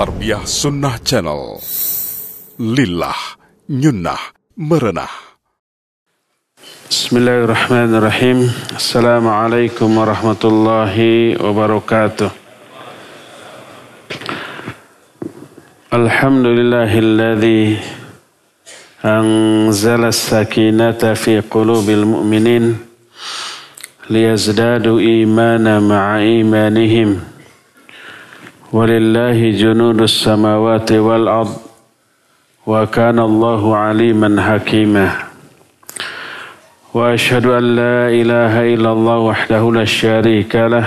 Tarbiyah Sunnah Channel. Lillah, nyunnah, merenah. Bismillahirrahmanirrahim. Assalamualaikum warahmatullahi wabarakatuh. Alhamdulillahilladzi anzala as-sakinata fi qulubil mu'minin liyazdadu imana ma'a imanihim. ولله جنود السماوات والأرض وكان الله عليما حكيما. وأشهد أن لا إله إلا الله وحده لا شريك له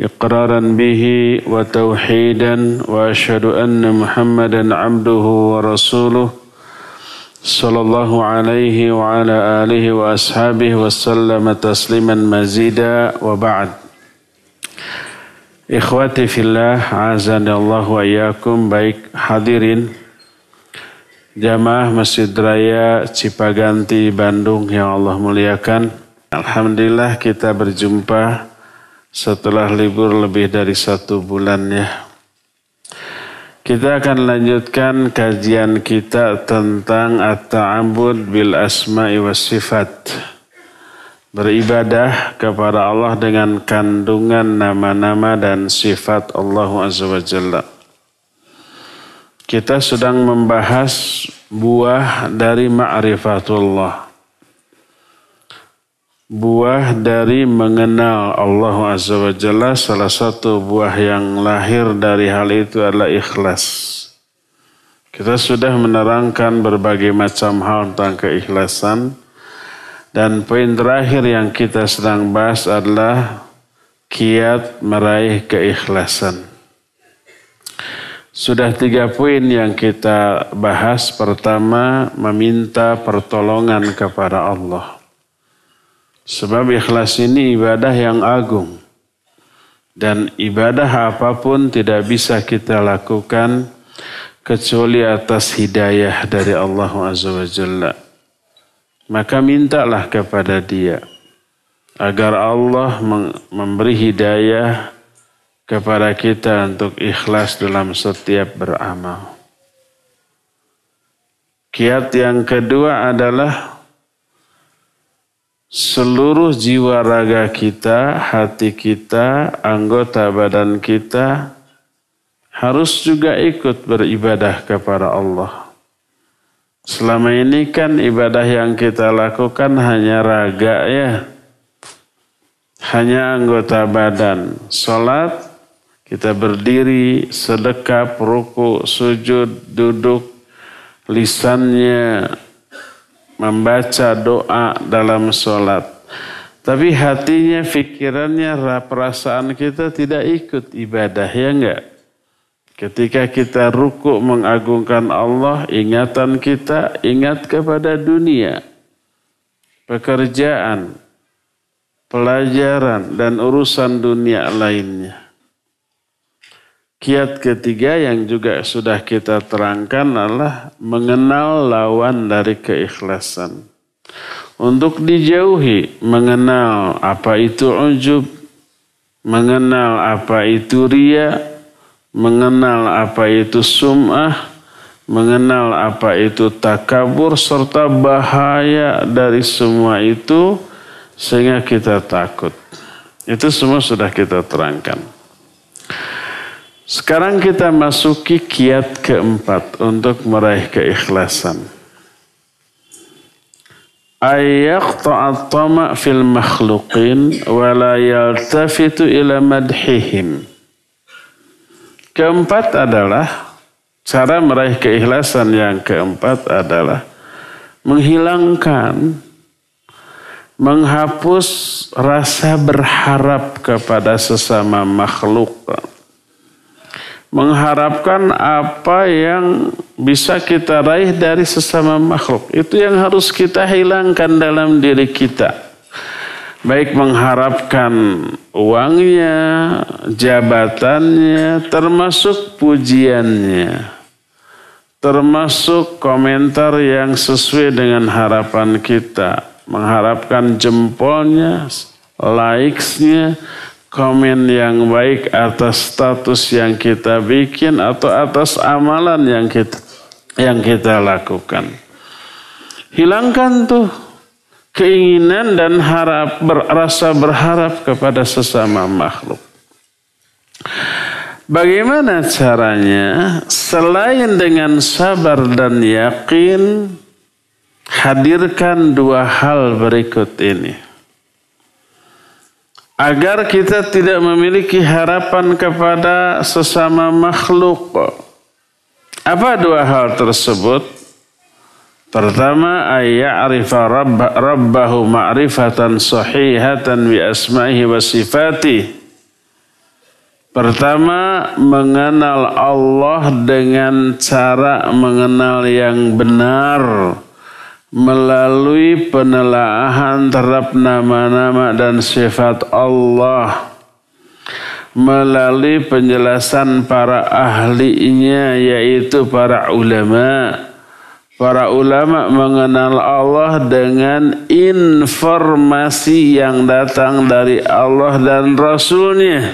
إقرارا به وتوحيدا وأشهد أن محمدا عبده ورسوله صلى الله عليه وعلى آله وأصحابه وسلم تسليما مزيدا وبعد. Ikhwati fillah, Allah wa iyakum, baik hadirin jamaah Masjid Raya Cipaganti Bandung yang Allah muliakan. Alhamdulillah kita berjumpa setelah libur lebih dari satu bulan ya. Kita akan lanjutkan kajian kita tentang At-Ta'ambud bil Asma'i was Sifat beribadah kepada Allah dengan kandungan nama-nama dan sifat Allah Azza wa Jalla. Kita sedang membahas buah dari ma'rifatullah. Buah dari mengenal Allah Azza wa Jalla, salah satu buah yang lahir dari hal itu adalah ikhlas. Kita sudah menerangkan berbagai macam hal tentang keikhlasan, dan poin terakhir yang kita sedang bahas adalah kiat meraih keikhlasan. Sudah tiga poin yang kita bahas. Pertama, meminta pertolongan kepada Allah. Sebab ikhlas ini ibadah yang agung. Dan ibadah apa pun tidak bisa kita lakukan kecuali atas hidayah dari Allah Azza wa Jalla. Maka mintalah kepada dia agar Allah memberi hidayah kepada kita untuk ikhlas dalam setiap beramal. Kiat yang kedua adalah seluruh jiwa raga kita, hati kita, anggota badan kita harus juga ikut beribadah kepada Allah. Selama ini kan ibadah yang kita lakukan hanya raga ya. Hanya anggota badan. Salat kita berdiri, sedekap, ruku, sujud, duduk, lisannya membaca doa dalam sholat. Tapi hatinya, pikirannya, perasaan kita tidak ikut ibadah, ya enggak? Ketika kita ruku mengagungkan Allah, ingatan kita ingat kepada dunia, pekerjaan, pelajaran, dan urusan dunia lainnya. Kiat ketiga yang juga sudah kita terangkan adalah mengenal lawan dari keikhlasan. Untuk dijauhi, mengenal apa itu ujub, mengenal apa itu ria, mengenal apa itu sum'ah, mengenal apa itu takabur, serta bahaya dari semua itu sehingga kita takut. Itu semua sudah kita terangkan. Sekarang kita masuki kiat keempat untuk meraih keikhlasan. Ayyaqta'a tama' fil makhluqin wa la yaltafitu ila madhihim. Keempat adalah cara meraih keikhlasan yang keempat adalah menghilangkan, menghapus rasa berharap kepada sesama makhluk. Mengharapkan apa yang bisa kita raih dari sesama makhluk. Itu yang harus kita hilangkan dalam diri kita baik mengharapkan uangnya, jabatannya, termasuk pujiannya, termasuk komentar yang sesuai dengan harapan kita, mengharapkan jempolnya, likes-nya, komen yang baik atas status yang kita bikin atau atas amalan yang kita yang kita lakukan. Hilangkan tuh keinginan dan harap berasa berharap kepada sesama makhluk. Bagaimana caranya? Selain dengan sabar dan yakin, hadirkan dua hal berikut ini agar kita tidak memiliki harapan kepada sesama makhluk. Apa dua hal tersebut? Pertama, ayya'rifa rabbahu ma'rifatan sahihatan bi asma'ihi wa sifatih. Pertama, mengenal Allah dengan cara mengenal yang benar melalui penelaahan terhadap nama-nama dan sifat Allah melalui penjelasan para ahlinya yaitu para ulama para ulama mengenal Allah dengan informasi yang datang dari Allah dan Rasulnya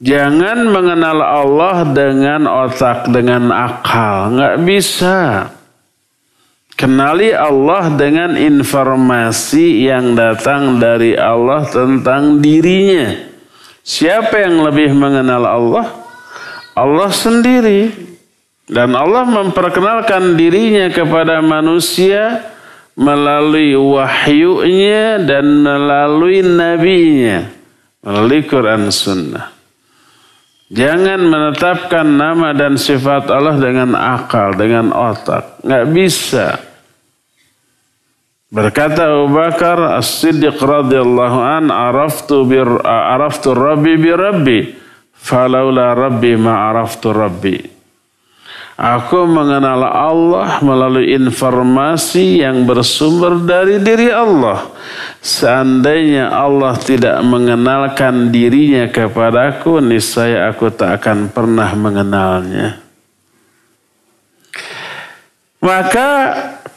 jangan mengenal Allah dengan otak dengan akal nggak bisa Kenali Allah dengan informasi yang datang dari Allah tentang dirinya. Siapa yang lebih mengenal Allah? Allah sendiri. Dan Allah memperkenalkan dirinya kepada manusia melalui wahyunya dan melalui nabinya. Melalui Quran Sunnah. Jangan menetapkan nama dan sifat Allah dengan akal, dengan otak. Nggak bisa. Berkata Abu Bakar As-Siddiq radhiyallahu an araftu bir araftu rabbi bi rabbi falaula rabbi ma araftu rabbi Aku mengenal Allah melalui informasi yang bersumber dari diri Allah. Seandainya Allah tidak mengenalkan dirinya kepadaku, niscaya aku tak akan pernah mengenalnya. Maka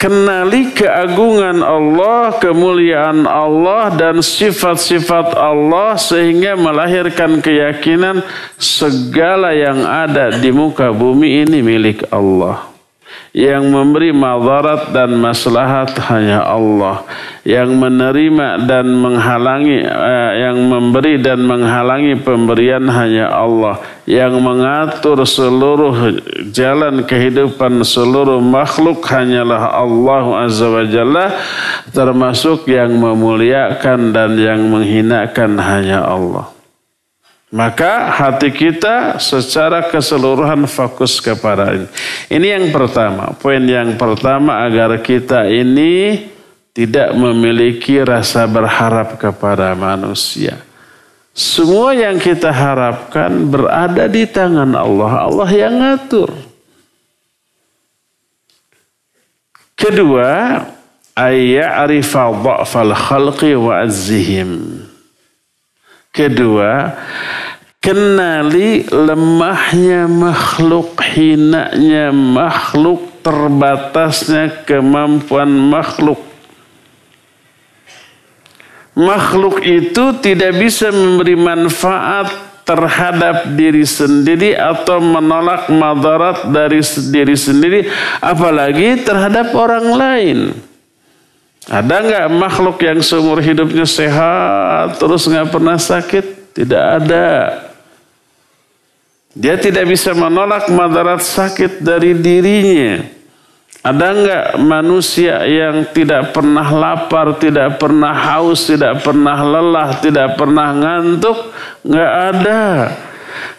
kenali keagungan Allah, kemuliaan Allah dan sifat-sifat Allah sehingga melahirkan keyakinan segala yang ada di muka bumi ini milik Allah. Yang memberi madarat dan maslahat hanya Allah. Yang menerima dan menghalangi, eh, yang memberi dan menghalangi pemberian hanya Allah. Yang mengatur seluruh jalan kehidupan seluruh makhluk hanyalah Allah Azza wa Jalla. Termasuk yang memuliakan dan yang menghinakan hanya Allah. Maka hati kita secara keseluruhan fokus kepada ini. Ini yang pertama. Poin yang pertama agar kita ini tidak memiliki rasa berharap kepada manusia. Semua yang kita harapkan berada di tangan Allah. Allah yang ngatur. Kedua, ayya'rifa dha'fal khalqi wa azzihim. Kedua, kenali lemahnya makhluk, hinanya makhluk, terbatasnya kemampuan makhluk. Makhluk itu tidak bisa memberi manfaat terhadap diri sendiri atau menolak madarat dari diri sendiri apalagi terhadap orang lain. Ada nggak makhluk yang seumur hidupnya sehat terus nggak pernah sakit? Tidak ada. Dia tidak bisa menolak madarat sakit dari dirinya. Ada nggak manusia yang tidak pernah lapar, tidak pernah haus, tidak pernah lelah, tidak pernah ngantuk? Nggak ada.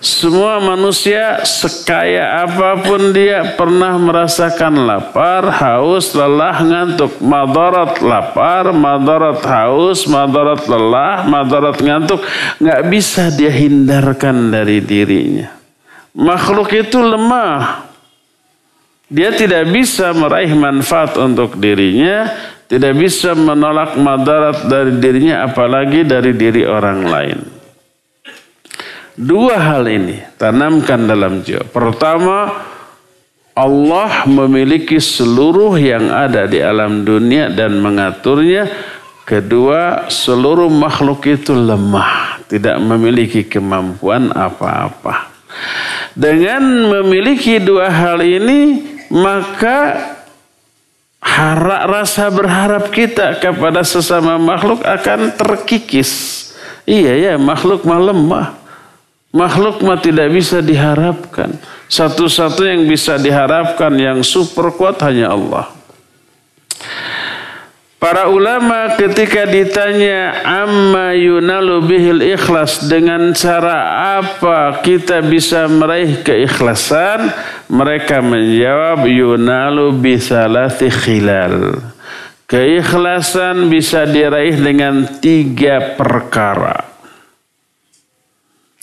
Semua manusia sekaya apa pun dia pernah merasakan lapar, haus, lelah, ngantuk. Madarat lapar, madarat haus, madarat lelah, madarat ngantuk. Nggak bisa dia hindarkan dari dirinya. Makhluk itu lemah. Dia tidak bisa meraih manfaat untuk dirinya, tidak bisa menolak madarat dari dirinya apalagi dari diri orang lain. Dua hal ini tanamkan dalam jiwa. Pertama, Allah memiliki seluruh yang ada di alam dunia dan mengaturnya. Kedua, seluruh makhluk itu lemah, tidak memiliki kemampuan apa-apa. Dengan memiliki dua hal ini, maka harap rasa berharap kita kepada sesama makhluk akan terkikis. Iya ya, makhluk mah. Makhluk mah tidak bisa diharapkan. Satu-satu yang bisa diharapkan yang super kuat hanya Allah. Para ulama ketika ditanya amma yunalu bihil ikhlas dengan cara apa kita bisa meraih keikhlasan mereka menjawab yunalu bisalati khilal keikhlasan bisa diraih dengan tiga perkara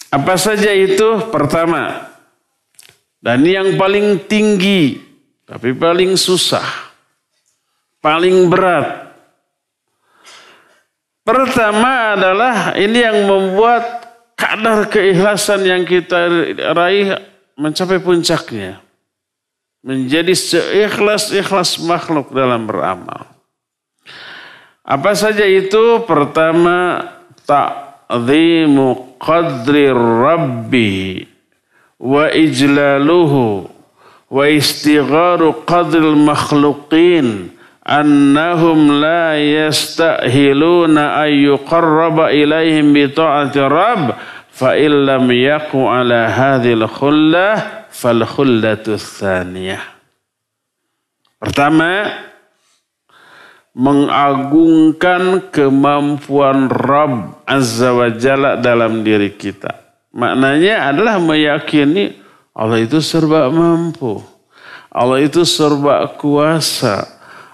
apa saja itu pertama dan yang paling tinggi tapi paling susah paling berat Pertama adalah ini yang membuat kadar keikhlasan yang kita raih mencapai puncaknya. Menjadi seikhlas-ikhlas makhluk dalam beramal. Apa saja itu? Pertama, ta'zimu تعظيم قدر الرب وإجلاله واستغار قدر المخلوقين أنهم لا يستأهلون أن يقرب إليهم بطاعة الرب فإن لم يقوا على هذه الخلة فالخلة الثانية. Pertama, mengagungkan kemampuan Rabb Azza wa Jalla dalam diri kita. Maknanya adalah meyakini Allah itu serba mampu. Allah itu serba kuasa.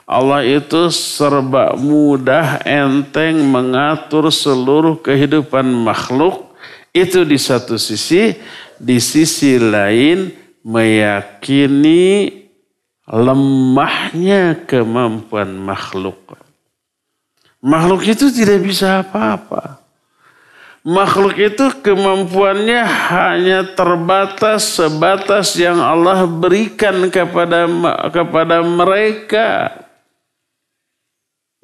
Allah itu serba mudah, enteng mengatur seluruh kehidupan makhluk. Itu di satu sisi, di sisi lain meyakini lemahnya kemampuan makhluk. Makhluk itu tidak bisa apa-apa. Makhluk itu kemampuannya hanya terbatas sebatas yang Allah berikan kepada kepada mereka.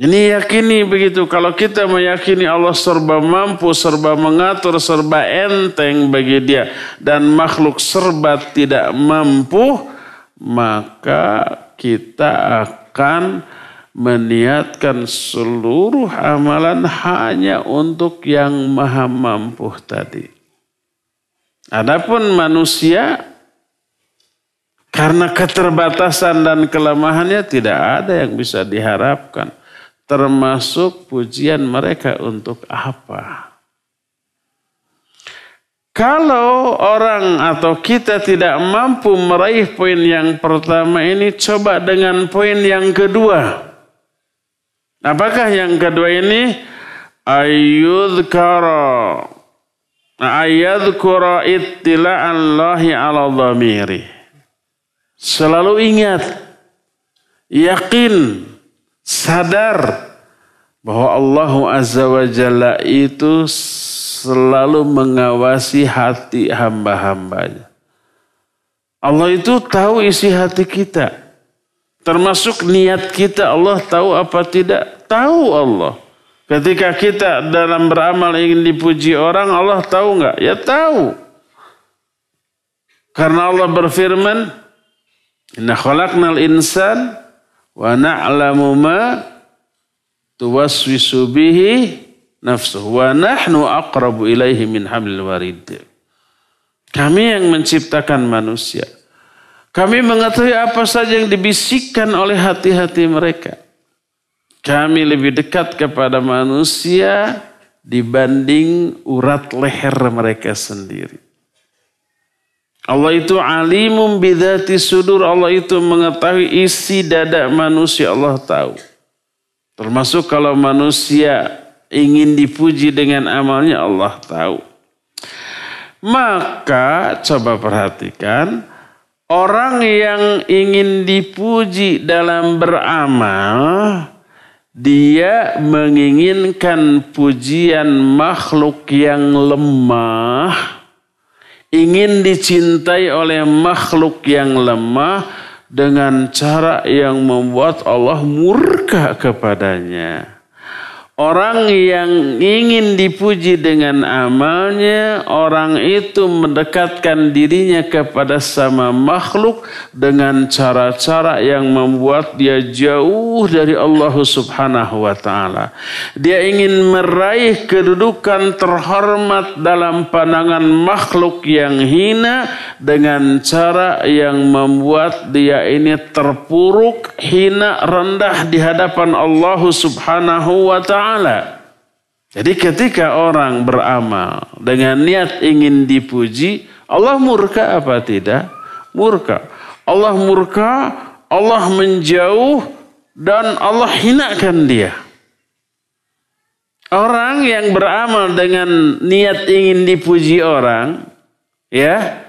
Ini yakini begitu. Kalau kita meyakini Allah serba mampu, serba mengatur, serba enteng bagi dia. Dan makhluk serba tidak mampu. Maka kita akan meniatkan seluruh amalan hanya untuk yang maha mampu tadi. Adapun manusia karena keterbatasan dan kelemahannya tidak ada yang bisa diharapkan termasuk pujian mereka untuk apa? Kalau orang atau kita tidak mampu meraih poin yang pertama ini, coba dengan poin yang kedua. Apakah yang kedua ini? Ayyudhkara ayyadhkura ittila'allahi ala dhamiri. Selalu ingat, yakin sadar bahwa Allah Azza wa Jalla itu selalu mengawasi hati hamba-hambanya. Allah itu tahu isi hati kita. Termasuk niat kita Allah tahu apa tidak? Tahu Allah. Ketika kita dalam beramal ingin dipuji orang, Allah tahu nggak? Ya tahu. Karena Allah berfirman, Inna khalaqnal insan wa na'lamu ma tuwaswisu nafsuhu wa nahnu aqrabu ilaihi min hablil warid. Kami yang menciptakan manusia. Kami mengetahui apa saja yang dibisikkan oleh hati-hati mereka. Kami lebih dekat kepada manusia dibanding urat leher mereka sendiri. Allah itu alimum bidati sudur. Allah itu mengetahui isi dada manusia. Allah tahu. Termasuk kalau manusia ingin dipuji dengan amalnya Allah tahu. Maka coba perhatikan. Orang yang ingin dipuji dalam beramal. Dia menginginkan pujian makhluk yang lemah ingin dicintai oleh makhluk yang lemah dengan cara yang membuat Allah murka kepadanya. Orang yang ingin dipuji dengan amalnya, orang itu mendekatkan dirinya kepada sama makhluk dengan cara-cara yang membuat dia jauh dari Allah Subhanahu wa taala. Dia ingin meraih kedudukan terhormat dalam pandangan makhluk yang hina dengan cara yang membuat dia ini terpuruk, hina, rendah di hadapan Allah Subhanahu wa taala taala. Jadi ketika orang beramal dengan niat ingin dipuji, Allah murka apa tidak? Murka. Allah murka, Allah menjauh dan Allah hinakan dia. Orang yang beramal dengan niat ingin dipuji orang, ya,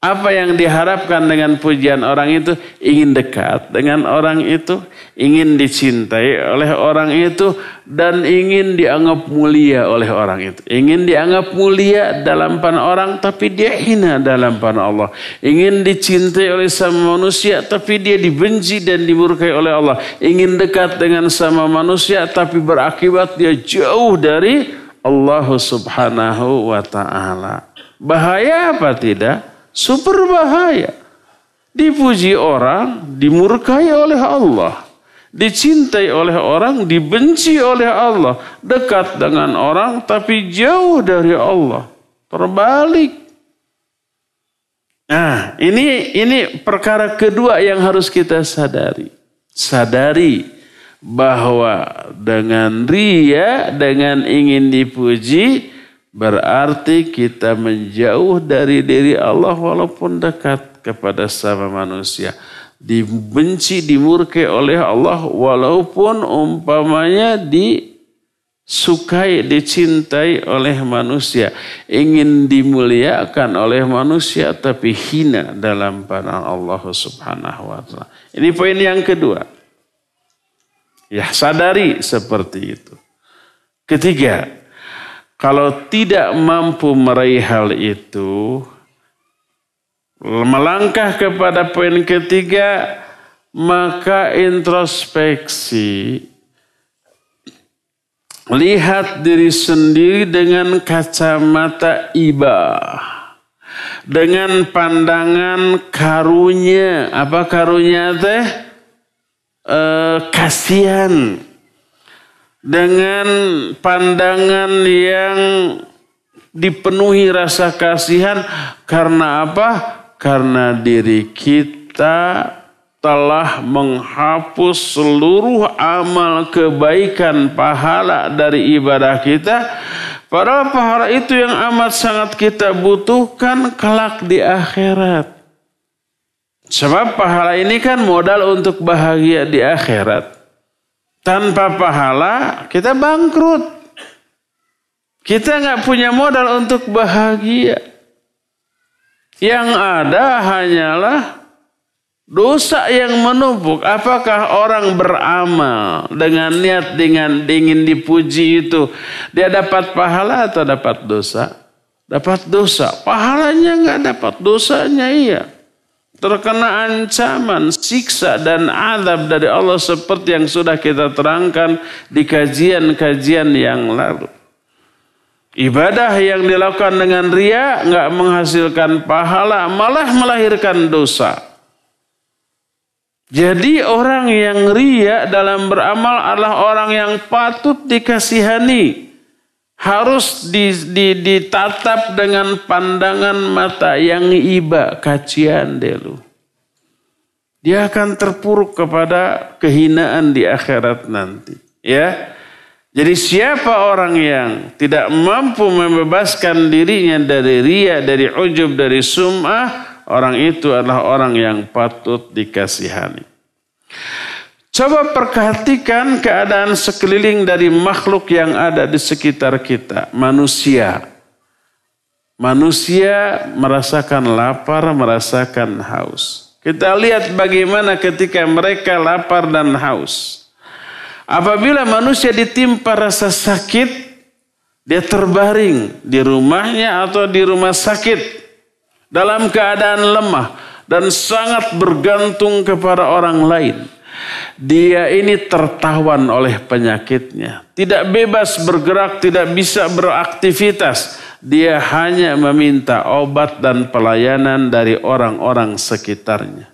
apa yang diharapkan dengan pujian orang itu ingin dekat dengan orang itu, ingin dicintai oleh orang itu dan ingin dianggap mulia oleh orang itu. Ingin dianggap mulia dalam pandangan orang tapi dia hina dalam pandangan Allah. Ingin dicintai oleh sama manusia tapi dia dibenci dan dimurkai oleh Allah. Ingin dekat dengan sama manusia tapi berakibat dia jauh dari Allah Subhanahu wa taala. Bahaya apa tidak? Super bahaya. Dipuji orang, dimurkai oleh Allah. Dicintai oleh orang, dibenci oleh Allah. Dekat dengan orang, tapi jauh dari Allah. Terbalik. Nah, ini ini perkara kedua yang harus kita sadari. Sadari bahwa dengan ria, dengan ingin dipuji, Berarti kita menjauh dari diri Allah walaupun dekat kepada sama manusia. Dibenci, dimurkai oleh Allah walaupun umpamanya disukai, dicintai oleh manusia. Ingin dimuliakan oleh manusia tapi hina dalam pandangan Allah subhanahu wa ta'ala. Ini poin yang kedua. Ya sadari seperti itu. Ketiga, kalau tidak mampu meraih hal itu, melangkah kepada poin ketiga, maka introspeksi. Lihat diri sendiri dengan kacamata iba. Dengan pandangan karunya. Apa karunya teh? E, kasihan dengan pandangan yang dipenuhi rasa kasihan karena apa? Karena diri kita telah menghapus seluruh amal kebaikan pahala dari ibadah kita. Padahal pahala itu yang amat sangat kita butuhkan kelak di akhirat. Sebab pahala ini kan modal untuk bahagia di akhirat. Tanpa pahala kita bangkrut. Kita nggak punya modal untuk bahagia. Yang ada hanyalah dosa yang menumpuk. Apakah orang beramal dengan niat dengan ingin dipuji itu dia dapat pahala atau dapat dosa? Dapat dosa. Pahalanya nggak dapat dosanya iya terkena ancaman, siksa dan azab dari Allah seperti yang sudah kita terangkan di kajian-kajian yang lalu. Ibadah yang dilakukan dengan ria nggak menghasilkan pahala, malah melahirkan dosa. Jadi orang yang ria dalam beramal adalah orang yang patut dikasihani harus ditatap dengan pandangan mata yang iba kacian delu. Dia akan terpuruk kepada kehinaan di akhirat nanti. Ya, jadi siapa orang yang tidak mampu membebaskan dirinya dari ria, dari ujub, dari sum'ah, orang itu adalah orang yang patut dikasihani. Coba perhatikan keadaan sekeliling dari makhluk yang ada di sekitar kita, manusia. Manusia merasakan lapar, merasakan haus. Kita lihat bagaimana ketika mereka lapar dan haus. Apabila manusia ditimpa rasa sakit, dia terbaring di rumahnya atau di rumah sakit dalam keadaan lemah dan sangat bergantung kepada orang lain dia ini tertawan oleh penyakitnya. Tidak bebas bergerak, tidak bisa beraktivitas. Dia hanya meminta obat dan pelayanan dari orang-orang sekitarnya.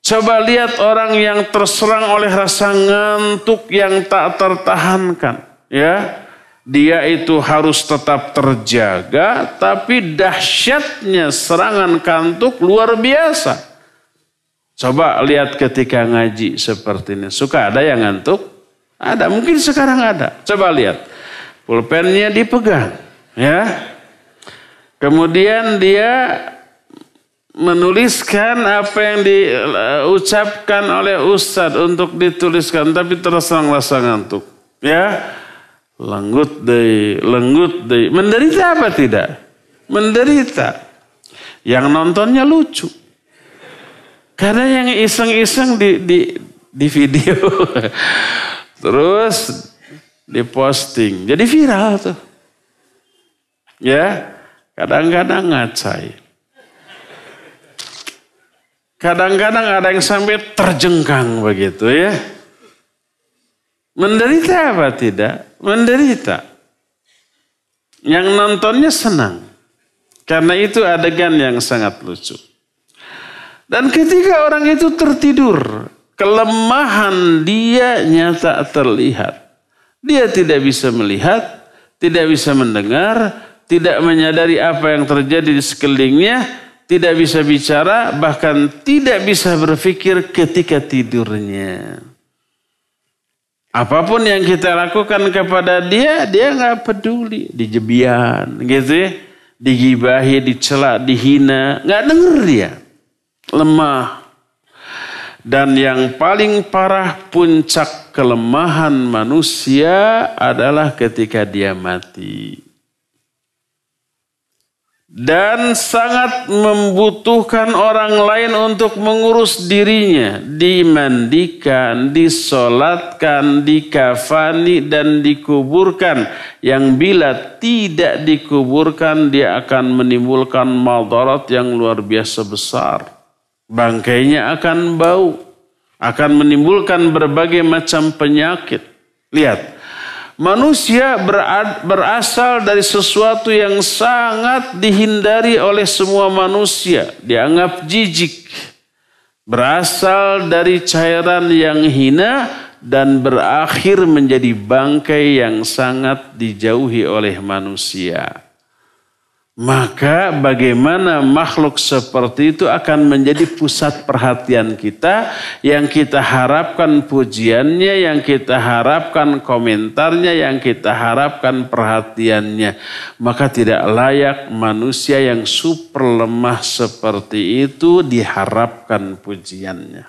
Coba lihat orang yang terserang oleh rasa ngantuk yang tak tertahankan. Ya, dia itu harus tetap terjaga, tapi dahsyatnya serangan kantuk luar biasa. Coba lihat ketika ngaji seperti ini. Suka ada yang ngantuk? Ada, mungkin sekarang ada. Coba lihat. Pulpennya dipegang. ya. Kemudian dia menuliskan apa yang diucapkan oleh ustadz untuk dituliskan. Tapi terus rasa ngantuk. Ya, Lenggut deh, lenggut deh. Menderita apa tidak? Menderita. Yang nontonnya lucu. Karena yang iseng-iseng di, di, di video. Terus diposting. Jadi viral tuh. Ya, kadang-kadang ngacai. Kadang-kadang ada yang sampai terjengkang begitu ya. Menderita apa tidak? Menderita. Yang nontonnya senang. Karena itu adegan yang sangat lucu. Dan ketika orang itu tertidur, kelemahan dia nyata terlihat. Dia tidak bisa melihat, tidak bisa mendengar, tidak menyadari apa yang terjadi di sekelilingnya, tidak bisa bicara, bahkan tidak bisa berpikir ketika tidurnya. Apa pun yang kita lakukan kepada dia, dia nggak peduli, dijebian, gitu ya, digibahi, dicela, dihina, nggak denger dia lemah. Dan yang paling parah puncak kelemahan manusia adalah ketika dia mati dan sangat membutuhkan orang lain untuk mengurus dirinya, dimandikan, disolatkan, dikafani dan dikuburkan. Yang bila tidak dikuburkan dia akan menimbulkan madarat yang luar biasa besar. Bangkainya akan bau, akan menimbulkan berbagai macam penyakit. Lihat, Manusia berasal dari sesuatu yang sangat dihindari oleh semua manusia, dianggap jijik. Berasal dari cairan yang hina dan berakhir menjadi bangkai yang sangat dijauhi oleh manusia. Maka bagaimana makhluk seperti itu akan menjadi pusat perhatian kita yang kita harapkan pujiannya, yang kita harapkan komentarnya, yang kita harapkan perhatiannya. Maka tidak layak manusia yang super lemah seperti itu diharapkan pujiannya.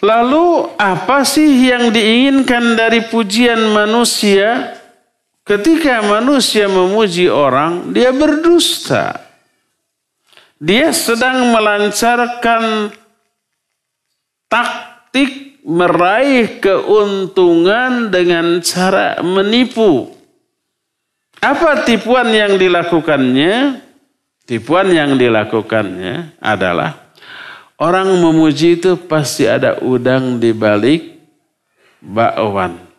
Lalu apa sih yang diinginkan dari pujian manusia? Ketika manusia memuji orang, dia berdusta. Dia sedang melancarkan taktik meraih keuntungan dengan cara menipu. Apa tipuan yang dilakukannya? Tipuan yang dilakukannya adalah orang memuji itu pasti ada udang di balik bakwan.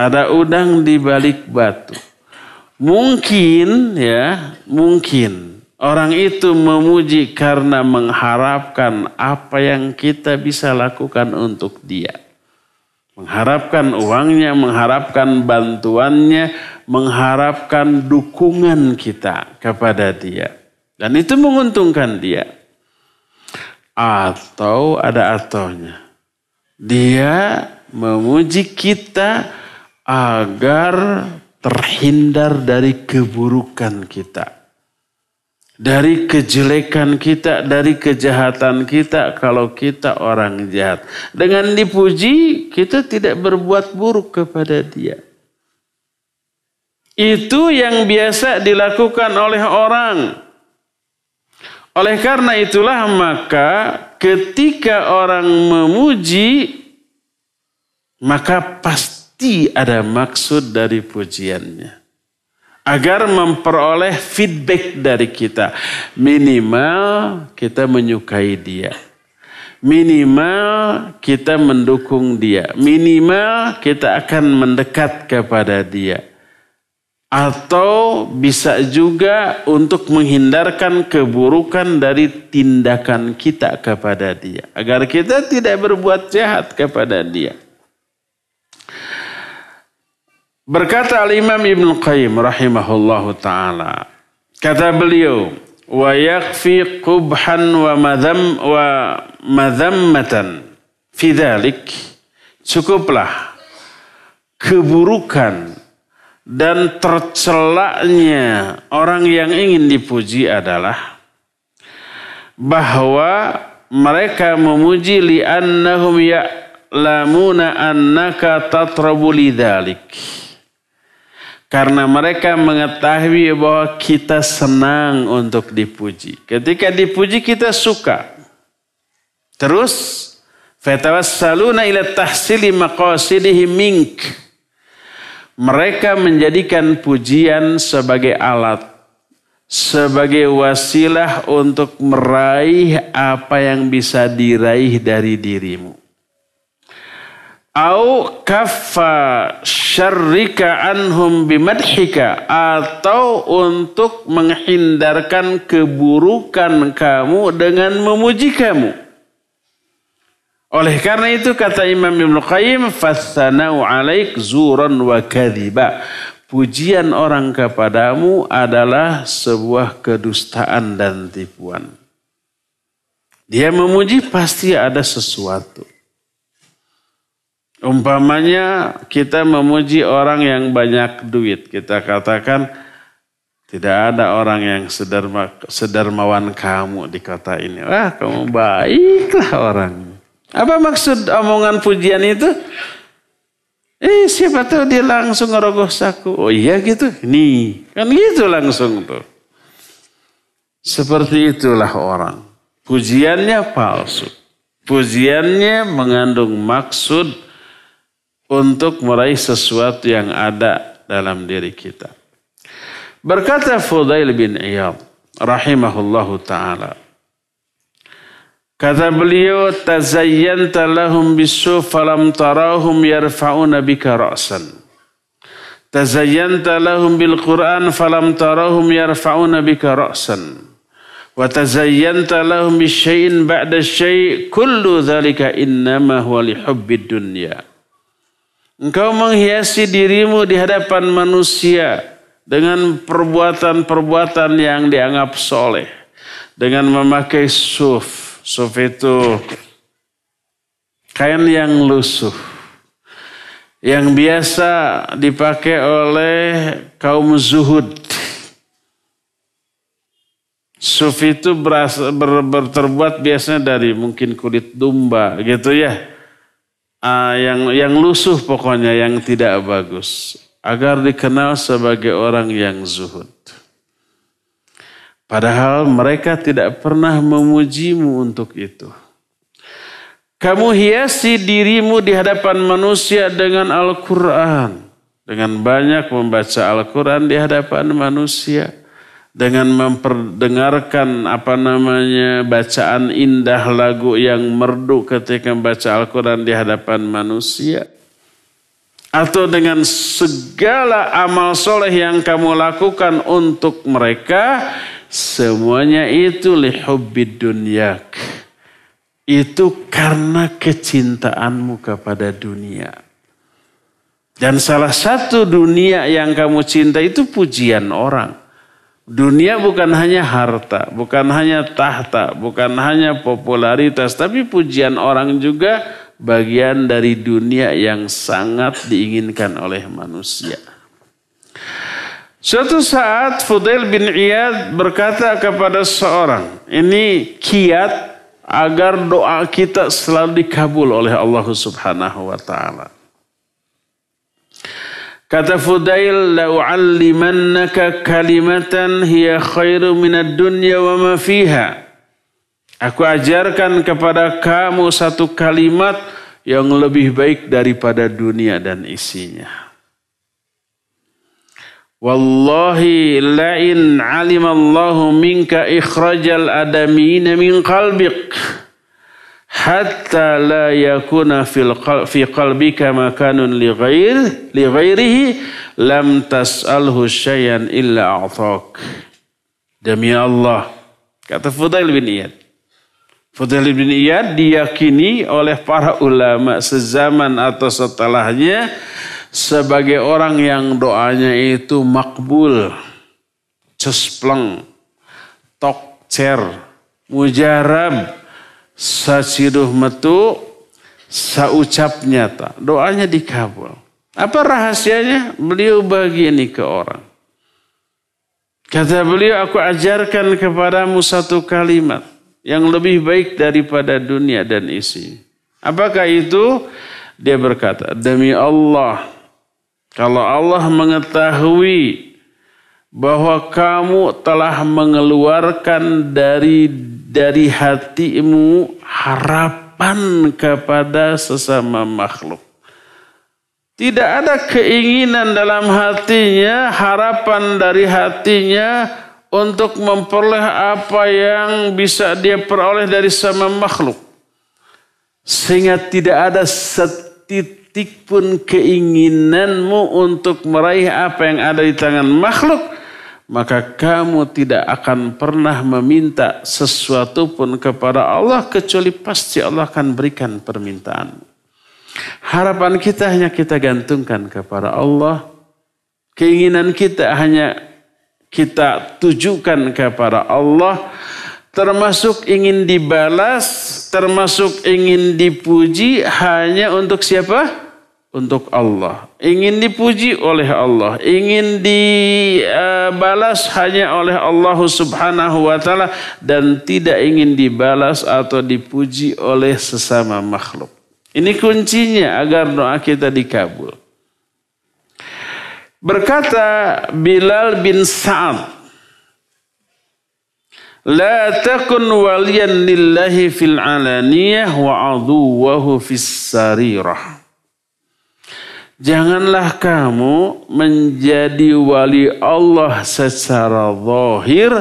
Ada udang di balik batu. Mungkin ya, mungkin orang itu memuji karena mengharapkan apa yang kita bisa lakukan untuk dia. Mengharapkan uangnya, mengharapkan bantuannya, mengharapkan dukungan kita kepada dia. Dan itu menguntungkan dia. Atau ada atonya. Dia memuji kita agar terhindar dari keburukan kita. Dari kejelekan kita, dari kejahatan kita kalau kita orang jahat. Dengan dipuji, kita tidak berbuat buruk kepada dia. Itu yang biasa dilakukan oleh orang. Oleh karena itulah maka ketika orang memuji, maka pasti pasti ada maksud dari pujiannya. Agar memperoleh feedback dari kita. Minimal kita menyukai dia. Minimal kita mendukung dia. Minimal kita akan mendekat kepada dia. Atau bisa juga untuk menghindarkan keburukan dari tindakan kita kepada dia. Agar kita tidak berbuat jahat kepada dia. Berkata Al-Imam Ibn Qayyim rahimahullahu ta'ala. Kata beliau, wa yakfi qubhan wa madham wa madhammatan fi cukuplah keburukan dan tercelaknya orang yang ingin dipuji adalah bahwa mereka memuji li'annahum ya'lamuna annaka tatrabu lidhalik karena mereka mengetahui bahwa kita senang untuk dipuji. Ketika dipuji kita suka. Terus fatawassaluna ila tahsili maqasidihi mink. Mereka menjadikan pujian sebagai alat, sebagai wasilah untuk meraih apa yang bisa diraih dari dirimu au kaffa syarrika anhum bimadhika atau untuk menghindarkan keburukan kamu dengan memuji kamu. Oleh karena itu kata Imam Ibn Qayyim fassanau alaik zuran wa kadhiba. Pujian orang kepadamu adalah sebuah kedustaan dan tipuan. Dia memuji pasti ada sesuatu. Umpamanya kita memuji orang yang banyak duit. Kita katakan tidak ada orang yang sederma, sedermawan kamu di kota ini. Wah kamu baiklah orang. Apa maksud omongan pujian itu? Eh siapa tahu dia langsung ngerogoh saku. Oh iya gitu. Nih kan gitu langsung tuh. Seperti itulah orang. Pujiannya palsu. Pujiannya mengandung maksud untuk meraih sesuatu yang ada dalam diri kita. Berkata Fudail bin Iyad rahimahullahu taala. Kata beliau, tazayyanta lahum bisu falam tarahum yarfa'una bika ra'san. Tazayyanta lahum bil Qur'an falam tarahum yarfa'una bika ra'san. Wa tazayyanta lahum bisyai'in ba'da syai' kullu dhalika innama huwa li dunya. Engkau menghiasi dirimu di hadapan manusia dengan perbuatan-perbuatan yang dianggap soleh. Dengan memakai suf. Suf itu kain yang lusuh. Yang biasa dipakai oleh kaum zuhud. Suf itu berasa, ber, ber, terbuat biasanya dari mungkin kulit domba gitu ya uh, yang yang lusuh pokoknya yang tidak bagus agar dikenal sebagai orang yang zuhud. Padahal mereka tidak pernah memujimu untuk itu. Kamu hiasi dirimu di hadapan manusia dengan Al-Quran. Dengan banyak membaca Al-Quran di hadapan manusia dengan memperdengarkan apa namanya bacaan indah lagu yang merdu ketika membaca Al-Quran di hadapan manusia. Atau dengan segala amal soleh yang kamu lakukan untuk mereka semuanya itu lihubbid dunyak. Itu karena kecintaanmu kepada dunia. Dan salah satu dunia yang kamu cinta itu pujian orang Dunia bukan hanya harta, bukan hanya tahta, bukan hanya popularitas, tapi pujian orang juga bagian dari dunia yang sangat diinginkan oleh manusia. Suatu saat Fudail bin Iyad berkata kepada seorang, ini kiat agar doa kita selalu dikabul oleh Allah Subhanahu wa taala. Kata Fudail, "La'u'allimannaka kalimatan hiya khairu minad dunya wa ma fiha." Aku ajarkan kepada kamu satu kalimat yang lebih baik daripada dunia dan isinya. Wallahi la'in alimallahu minka ikhrajal adamina min qalbik. Hatta la yakuna fil fi qalbika makanun li ghair li ghairihi lam tas'alhu syai'an illa a'tak demi Allah kata Fudail bin Iyad. Fudail bin Iyad diyakini oleh para ulama sezaman atau setelahnya sebagai orang yang doanya itu makbul cespleng tokcer mujarab sasiduh metu saucapnya tak doanya dikabul. Apa rahasianya? Beliau bagi ini ke orang. Kata beliau, aku ajarkan kepadamu satu kalimat yang lebih baik daripada dunia dan isi. Apakah itu? Dia berkata, demi Allah, kalau Allah mengetahui bahwa kamu telah mengeluarkan dari dari hatimu harapan kepada sesama makhluk. Tidak ada keinginan dalam hatinya, harapan dari hatinya untuk memperoleh apa yang bisa dia peroleh dari sama makhluk. Sehingga tidak ada setitik pun keinginanmu untuk meraih apa yang ada di tangan makhluk maka kamu tidak akan pernah meminta sesuatu pun kepada Allah kecuali pasti Allah akan berikan permintaan. Harapan kita hanya kita gantungkan kepada Allah. Keinginan kita hanya kita tujukan kepada Allah. Termasuk ingin dibalas, termasuk ingin dipuji hanya untuk siapa? Untuk Allah, ingin dipuji oleh Allah, ingin dibalas hanya oleh Allah Subhanahu wa taala dan tidak ingin dibalas atau dipuji oleh sesama makhluk. Ini kuncinya agar doa kita dikabul. Berkata Bilal bin Sa'ad, La takun waliyan lillahi fil alaniyah wa aduwahu fis sarirah. Janganlah kamu menjadi wali Allah secara zahir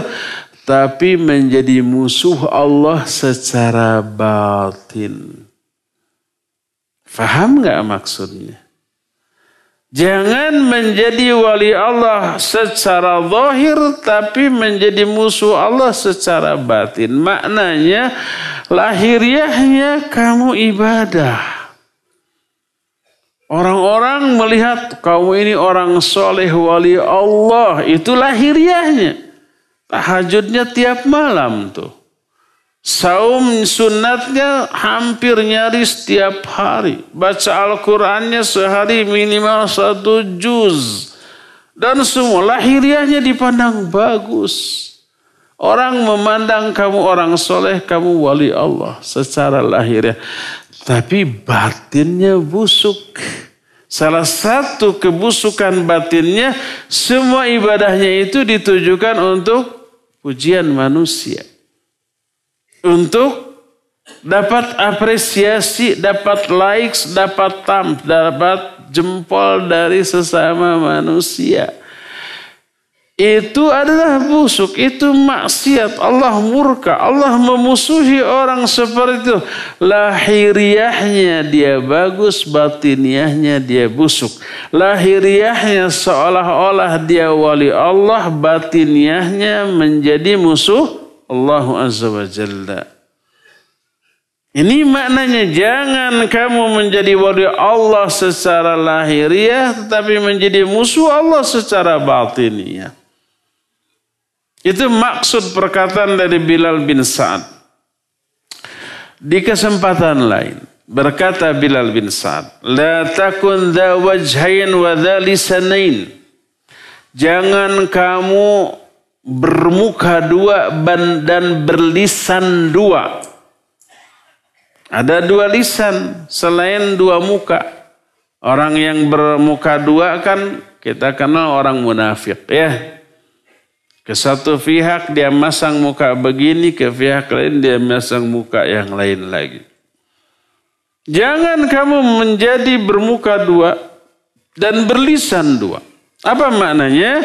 tapi menjadi musuh Allah secara batin. Faham nggak maksudnya? Jangan menjadi wali Allah secara zahir tapi menjadi musuh Allah secara batin. Maknanya lahiriahnya kamu ibadah. Orang-orang melihat kamu ini orang soleh wali Allah. Itu lahiriahnya. Tahajudnya tiap malam tuh. Saum sunatnya hampir nyaris setiap hari. Baca Al-Qurannya sehari minimal satu juz. Dan semua lahiriahnya dipandang bagus. Orang memandang kamu orang soleh, kamu wali Allah secara lahiriah. Tapi batinnya busuk. Salah satu kebusukan batinnya, semua ibadahnya itu ditujukan untuk pujian manusia. Untuk dapat apresiasi, dapat likes, dapat tam, dapat jempol dari sesama manusia itu adalah busuk, itu maksiat. Allah murka, Allah memusuhi orang seperti itu. Lahiriahnya dia bagus, batiniahnya dia busuk. Lahiriahnya seolah-olah dia wali Allah, batiniahnya menjadi musuh Allah Azza wa Jalla. Ini maknanya jangan kamu menjadi wali Allah secara lahiriah tetapi menjadi musuh Allah secara batiniah. Itu maksud perkataan dari Bilal bin Sa'ad. Di kesempatan lain berkata Bilal bin Sa'ad, "La takun dha wajhain wa dha lisanain." Jangan kamu bermuka dua dan berlisan dua. Ada dua lisan selain dua muka. Orang yang bermuka dua kan kita kenal orang munafik ya. Ke satu pihak dia masang muka begini, ke pihak lain dia masang muka yang lain lagi. Jangan kamu menjadi bermuka dua dan berlisan dua. Apa maknanya?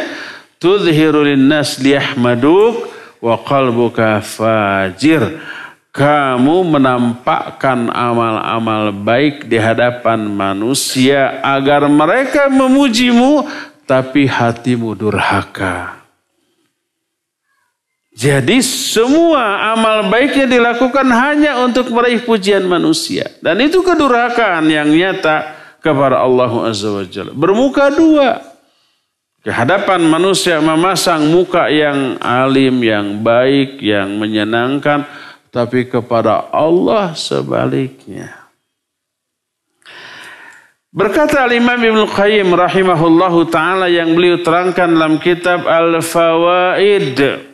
Tudhiru linnas liyahmaduk wa qalbuka fajir. kamu menampakkan amal-amal baik di hadapan manusia agar mereka memujimu tapi hatimu durhaka. Jadi semua amal baiknya dilakukan hanya untuk meraih pujian manusia. Dan itu kedurhakaan yang nyata kepada Allah Azza wa Jalla. Bermuka dua. Kehadapan manusia memasang muka yang alim, yang baik, yang menyenangkan tapi kepada Allah sebaliknya. Berkata Imam Ibn Qayyim rahimahullahu taala yang beliau terangkan dalam kitab Al-Fawaid.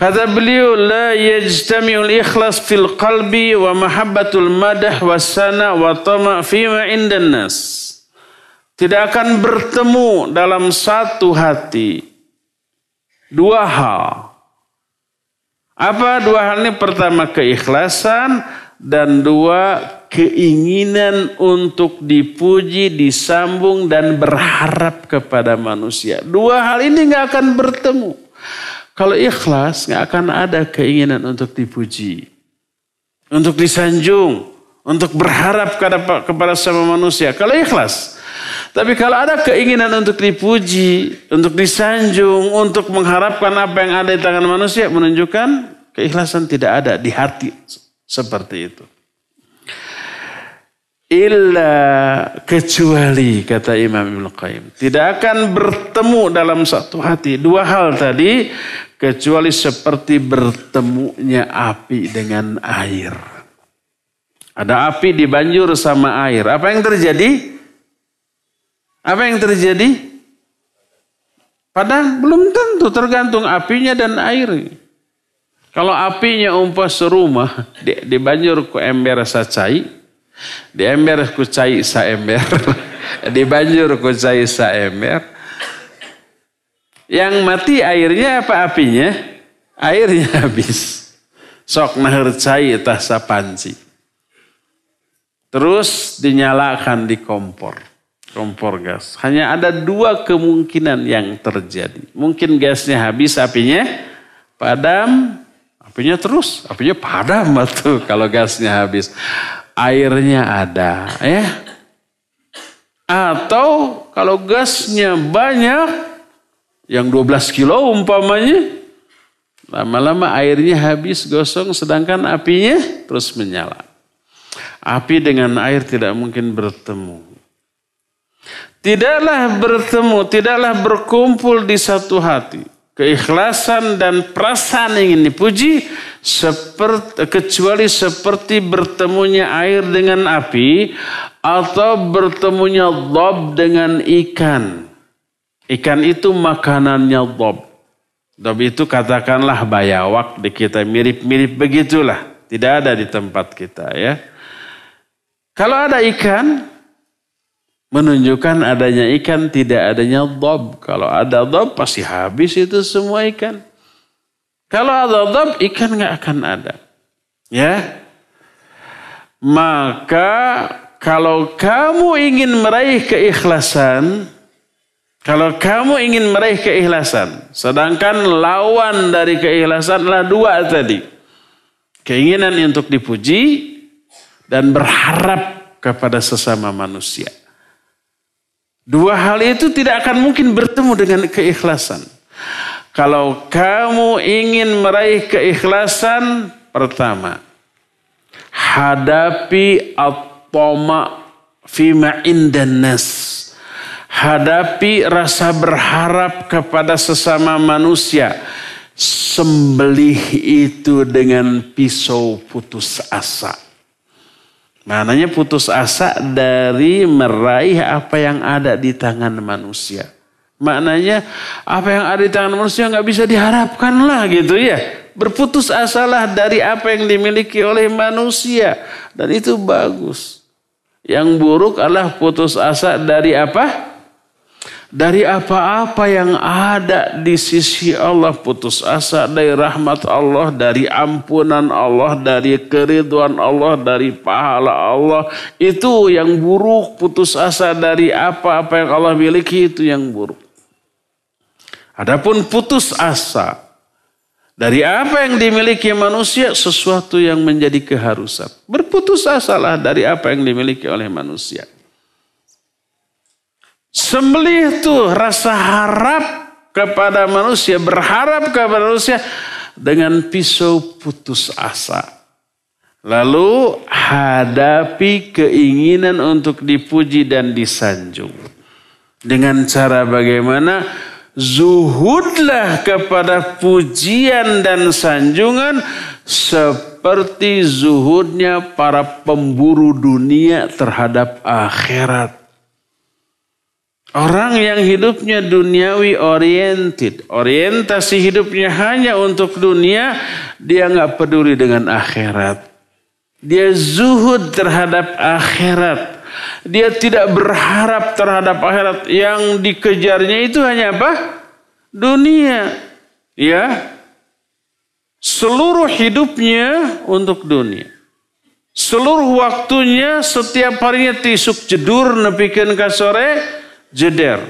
Kata beliau la yajtami'ul ikhlas fil qalbi wa mahabbatul madah wa sana wa tama fima indan nas. Tidak akan bertemu dalam satu hati dua hal apa dua hal ini? Pertama keikhlasan dan dua keinginan untuk dipuji, disambung dan berharap kepada manusia. Dua hal ini nggak akan bertemu. Kalau ikhlas nggak akan ada keinginan untuk dipuji, untuk disanjung, untuk berharap kepada kepada sama manusia. Kalau ikhlas, tapi kalau ada keinginan untuk dipuji, untuk disanjung, untuk mengharapkan apa yang ada di tangan manusia, menunjukkan keikhlasan tidak ada di hati seperti itu. Illa kecuali kata Imam Ibn Qayyim. Tidak akan bertemu dalam satu hati. Dua hal tadi kecuali seperti bertemunya api dengan air. Ada api dibanjur sama air. Apa yang terjadi? Apa yang terjadi? Padahal belum tentu tergantung apinya dan air. Kalau apinya umpah serumah, di, di banjur ku ember sa cai, di ember ku cai sa ember, di banjur ku cai sa ember. Yang mati airnya apa apinya? Airnya habis. Sok nahir cai tah sa panci. Terus dinyalakan di kompor. Kompor gas. Hanya ada dua kemungkinan yang terjadi. Mungkin gasnya habis, apinya padam, Apinya terus, apinya padam tuh kalau gasnya habis. Airnya ada, ya. Atau kalau gasnya banyak, yang 12 kilo umpamanya, lama-lama airnya habis gosong sedangkan apinya terus menyala. Api dengan air tidak mungkin bertemu. Tidaklah bertemu, tidaklah berkumpul di satu hati keikhlasan dan perasaan ingin dipuji seperti kecuali seperti bertemunya air dengan api atau bertemunya dob dengan ikan. Ikan itu makanannya dob. Dob itu katakanlah bayawak di kita mirip-mirip begitulah. Tidak ada di tempat kita ya. Kalau ada ikan, menunjukkan adanya ikan tidak adanya dob. Kalau ada dob pasti habis itu semua ikan. Kalau ada dob ikan nggak akan ada. Ya. Maka kalau kamu ingin meraih keikhlasan, kalau kamu ingin meraih keikhlasan, sedangkan lawan dari keikhlasan adalah dua tadi. Keinginan untuk dipuji dan berharap kepada sesama manusia. Dua hal itu tidak akan mungkin bertemu dengan keikhlasan. Kalau kamu ingin meraih keikhlasan, pertama, hadapi at-tama fima indanas. Hadapi rasa berharap kepada sesama manusia. Sembelih itu dengan pisau putus asa Maknanya putus asa dari meraih apa yang ada di tangan manusia. Maknanya apa yang ada di tangan manusia nggak bisa diharapkan lah gitu ya. Berputus asalah dari apa yang dimiliki oleh manusia. Dan itu bagus. Yang buruk adalah putus asa dari apa? dari apa-apa yang ada di sisi Allah putus asa dari rahmat Allah dari ampunan Allah dari keriduan Allah dari pahala Allah itu yang buruk putus asa dari apa-apa yang Allah miliki itu yang buruk adapun putus asa Dari apa yang dimiliki manusia sesuatu yang menjadi keharusan. Berputus asalah dari apa yang dimiliki oleh manusia. Sembelih itu rasa harap kepada manusia, berharap kepada manusia dengan pisau putus asa. Lalu hadapi keinginan untuk dipuji dan disanjung. Dengan cara bagaimana? Zuhudlah kepada pujian dan sanjungan seperti zuhudnya para pemburu dunia terhadap akhirat. Orang yang hidupnya duniawi oriented, orientasi hidupnya hanya untuk dunia, dia nggak peduli dengan akhirat. Dia zuhud terhadap akhirat. Dia tidak berharap terhadap akhirat. Yang dikejarnya itu hanya apa? Dunia. Ya. Seluruh hidupnya untuk dunia. Seluruh waktunya setiap harinya tisuk jedur nepikan ke sore jeder.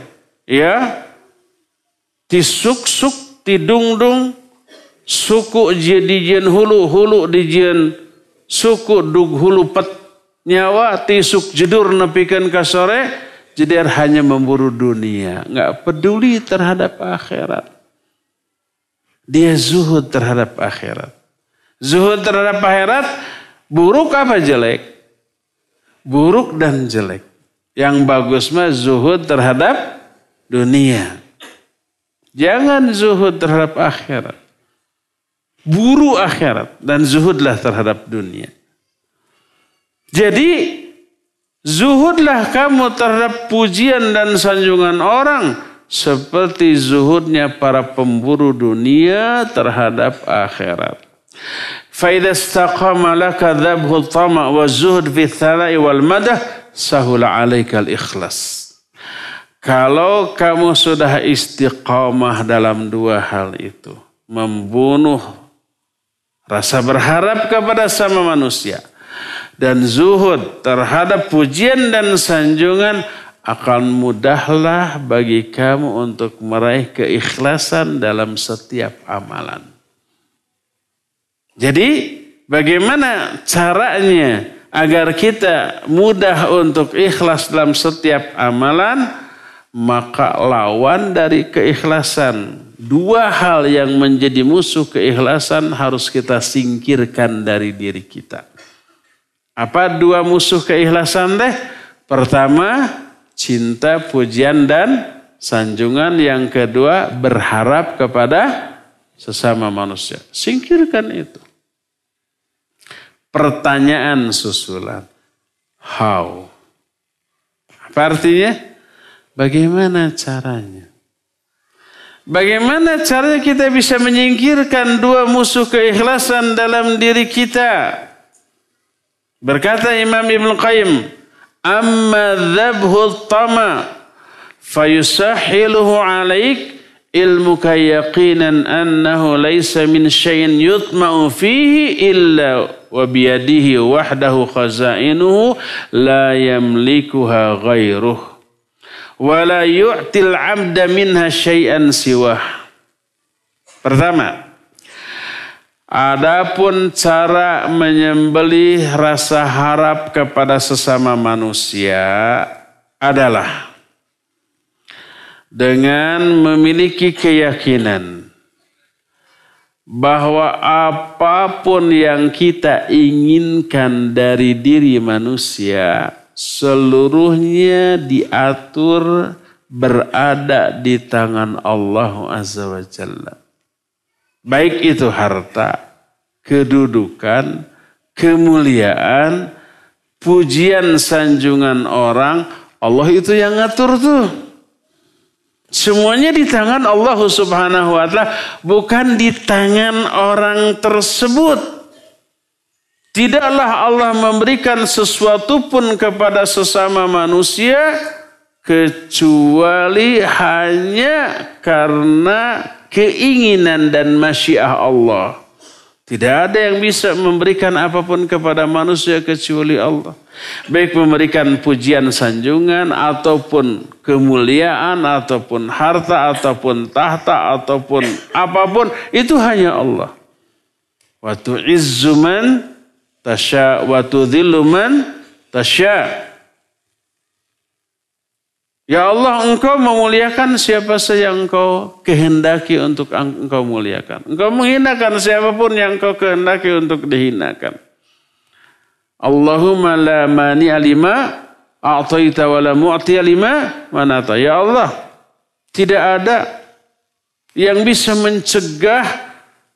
Ya. Tisuk-suk, tidung-dung, suku jadijen hulu, hulu dijen suku dug hulu pet nyawa, tisuk jedur nepikan kasore, jeder hanya memburu dunia. Nggak peduli terhadap akhirat. Dia zuhud terhadap akhirat. Zuhud terhadap akhirat, buruk apa jelek? Buruk dan jelek. Yang bagus mah zuhud terhadap dunia. Jangan zuhud terhadap akhirat. Buru akhirat dan zuhudlah terhadap dunia. Jadi zuhudlah kamu terhadap pujian dan sanjungan orang seperti zuhudnya para pemburu dunia terhadap akhirat. فإذا استقام لك ذبه الطمع والزهد في الثناء والمدح sahula alaikal ikhlas. Kalau kamu sudah istiqamah dalam dua hal itu, membunuh rasa berharap kepada sama manusia dan zuhud terhadap pujian dan sanjungan akan mudahlah bagi kamu untuk meraih keikhlasan dalam setiap amalan. Jadi bagaimana caranya agar kita mudah untuk ikhlas dalam setiap amalan, maka lawan dari keikhlasan. Dua hal yang menjadi musuh keikhlasan harus kita singkirkan dari diri kita. Apa dua musuh keikhlasan deh? Pertama, cinta, pujian, dan sanjungan. Yang kedua, berharap kepada sesama manusia. Singkirkan itu pertanyaan susulan. How? Apa artinya? Bagaimana caranya? Bagaimana caranya kita bisa menyingkirkan dua musuh keikhlasan dalam diri kita? Berkata Imam Ibn Qayyim, Amma dhabhu tama fayusahiluhu alaik ilmuka yaqinan annahu laysa min syai'in yutma'u fihi illa wa biyadihi wahdahu khazainuhu la yamlikuha ghairuh wa la yu'til 'abda minha syai'an siwah Pertama Adapun cara menyembelih rasa harap kepada sesama manusia adalah dengan memiliki keyakinan bahwa apa pun yang kita inginkan dari diri manusia seluruhnya diatur berada di tangan Allah Azza wa Jalla. Baik itu harta, kedudukan, kemuliaan, pujian sanjungan orang, Allah itu yang ngatur tuh. Semuanya di tangan Allah Subhanahu wa taala, bukan di tangan orang tersebut. Tidaklah Allah memberikan sesuatu pun kepada sesama manusia kecuali hanya karena keinginan dan masyiah Allah. Tidak ada yang bisa memberikan apa pun kepada manusia kecuali Allah. Baik memberikan pujian sanjungan ataupun kemuliaan ataupun harta ataupun tahta ataupun apa pun itu hanya Allah. Watu izzuman tasya watu dhilluman tasya. Ya Allah, engkau memuliakan siapa saja engkau kehendaki untuk engkau muliakan. Engkau menghinakan siapa pun yang engkau kehendaki untuk dihinakan. Allahumma la mani alima a'taita wa la mu'ti alima manata. Ya Allah, tidak ada yang bisa mencegah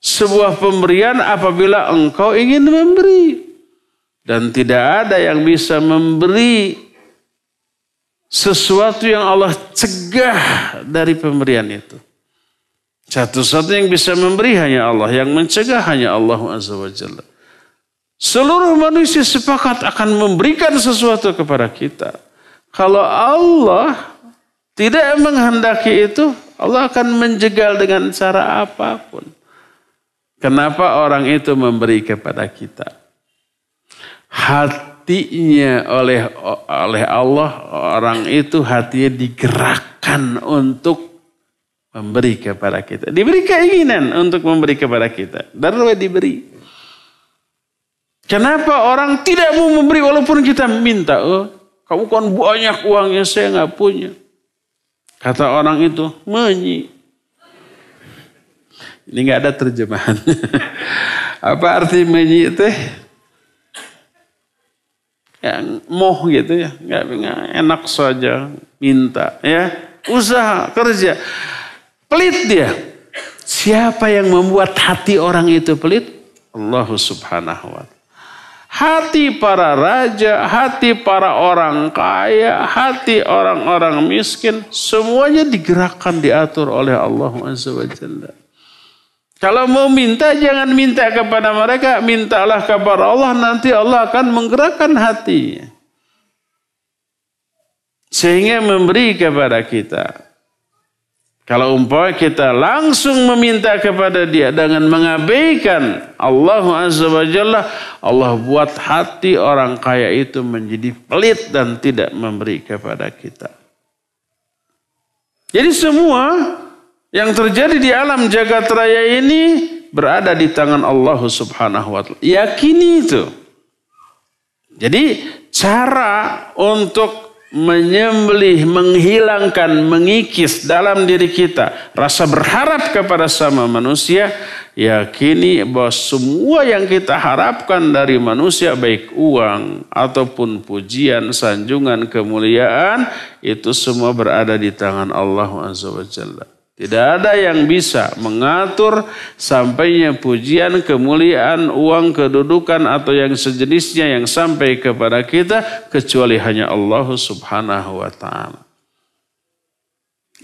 sebuah pemberian apabila engkau ingin memberi. Dan tidak ada yang bisa memberi sesuatu yang Allah cegah dari pemberian itu. Satu-satu yang bisa memberi hanya Allah, yang mencegah hanya Allah Azza wa Jalla. Seluruh manusia sepakat akan memberikan sesuatu kepada kita. Kalau Allah tidak menghendaki itu, Allah akan menjegal dengan cara apa pun. Kenapa orang itu memberi kepada kita? Hati hatinya oleh oleh Allah orang itu hatinya digerakkan untuk memberi kepada kita. Diberi keinginan untuk memberi kepada kita. Dan diberi. Kenapa orang tidak mau memberi walaupun kita minta? Oh, kamu kan banyak uangnya, saya nggak punya. Kata orang itu, menyi. Ini nggak ada terjemahan. Apa arti menyi itu? Yang moh gitu ya, nggak enak saja minta ya, usaha kerja, pelit dia. Siapa yang membuat hati orang itu pelit? Allah subhanahu wa ta'ala. Hati para raja, hati para orang kaya, hati orang-orang miskin, semuanya digerakkan diatur oleh Allah Azza wa. Kalau mau minta jangan minta kepada mereka, mintalah kepada Allah nanti Allah akan menggerakkan hati. Sehingga memberi kepada kita. Kalau umpamanya kita langsung meminta kepada dia dengan mengabaikan Allah Azza wa Jalla, Allah buat hati orang kaya itu menjadi pelit dan tidak memberi kepada kita. Jadi semua yang terjadi di alam jagat raya ini berada di tangan Allah Subhanahu wa taala. Yakini itu. Jadi cara untuk menyembelih, menghilangkan, mengikis dalam diri kita rasa berharap kepada sama manusia, yakini bahwa semua yang kita harapkan dari manusia baik uang ataupun pujian, sanjungan, kemuliaan itu semua berada di tangan Allah Azza wa Jalla. Tidak ada yang bisa mengatur sampainya pujian, kemuliaan, uang, kedudukan atau yang sejenisnya yang sampai kepada kita kecuali hanya Allah Subhanahu wa taala.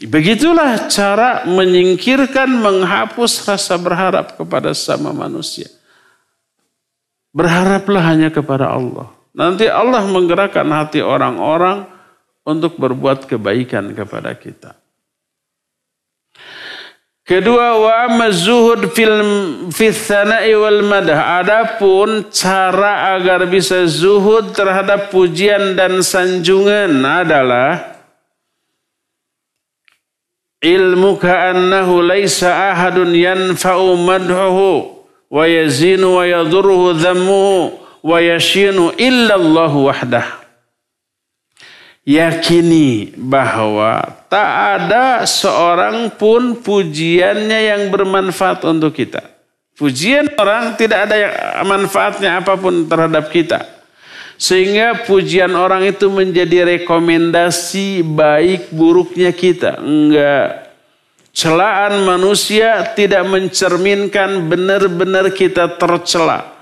Begitulah cara menyingkirkan, menghapus rasa berharap kepada sama manusia. Berharaplah hanya kepada Allah. Nanti Allah menggerakkan hati orang-orang untuk berbuat kebaikan kepada kita. Kedua wa mazuhud fil fithana'i wal madah. Adapun cara agar bisa zuhud terhadap pujian dan sanjungan adalah ilmu annahu laisa ahadun yanfa'u madhuhu wa yazinu wa yadurruhu dhammuhu wa yashinu illa Allah wahdah yakini bahwa tak ada seorang pun pujiannya yang bermanfaat untuk kita. Pujian orang tidak ada yang manfaatnya apa pun terhadap kita. Sehingga pujian orang itu menjadi rekomendasi baik buruknya kita. Enggak. Celaan manusia tidak mencerminkan benar-benar kita tercela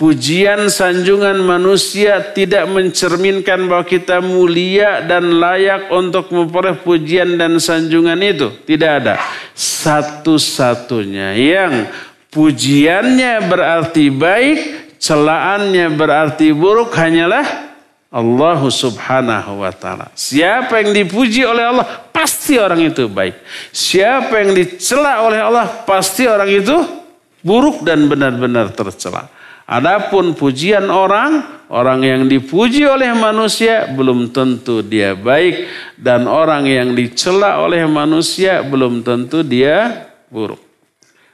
pujian sanjungan manusia tidak mencerminkan bahwa kita mulia dan layak untuk memperoleh pujian dan sanjungan itu. Tidak ada. Satu-satunya yang pujiannya berarti baik, celaannya berarti buruk hanyalah Allah subhanahu wa ta'ala. Siapa yang dipuji oleh Allah, pasti orang itu baik. Siapa yang dicela oleh Allah, pasti orang itu Buruk dan benar-benar tercela. Adapun pujian orang, orang yang dipuji oleh manusia belum tentu dia baik dan orang yang dicela oleh manusia belum tentu dia buruk.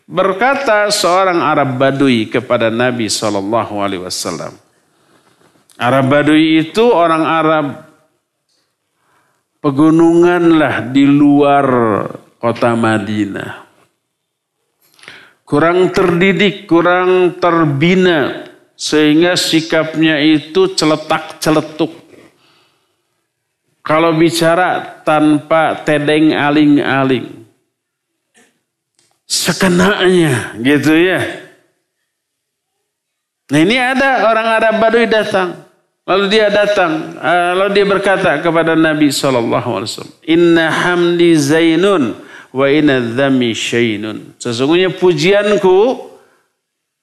Berkata seorang Arab Badui kepada Nabi Shallallahu Alaihi Wasallam. Arab Badui itu orang Arab pegunungan lah di luar kota Madinah kurang terdidik, kurang terbina sehingga sikapnya itu celetak-celetuk. Kalau bicara tanpa tedeng aling-aling. Sekenanya gitu ya. Nah ini ada orang Arab Badui datang. Lalu dia datang. Eh, lalu dia berkata kepada Nabi SAW. Inna hamdi zainun wa inadzami syainun. Sesungguhnya pujianku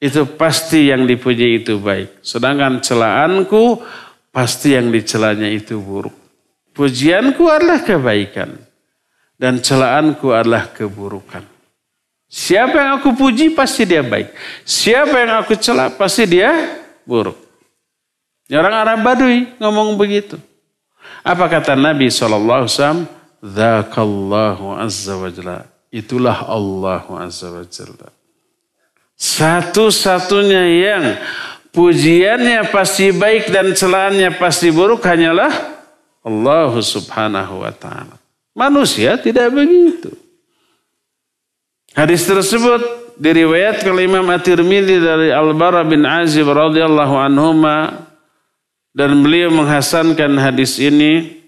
itu pasti yang dipuji itu baik. Sedangkan celaanku pasti yang dicelanya itu buruk. Pujianku adalah kebaikan dan celaanku adalah keburukan. Siapa yang aku puji pasti dia baik. Siapa yang aku cela pasti dia buruk. Orang Arab Badui ngomong begitu. Apa kata Nabi SAW? Zakallahu azza wa jalla. Itulah Allah azza wa jalla. Satu-satunya yang pujiannya pasti baik dan celahannya pasti buruk hanyalah Allah subhanahu wa ta'ala. Manusia tidak begitu. Hadis tersebut diriwayatkan oleh Imam At-Tirmidzi dari Al-Bara bin Azib radhiyallahu anhuma dan beliau menghasankan hadis ini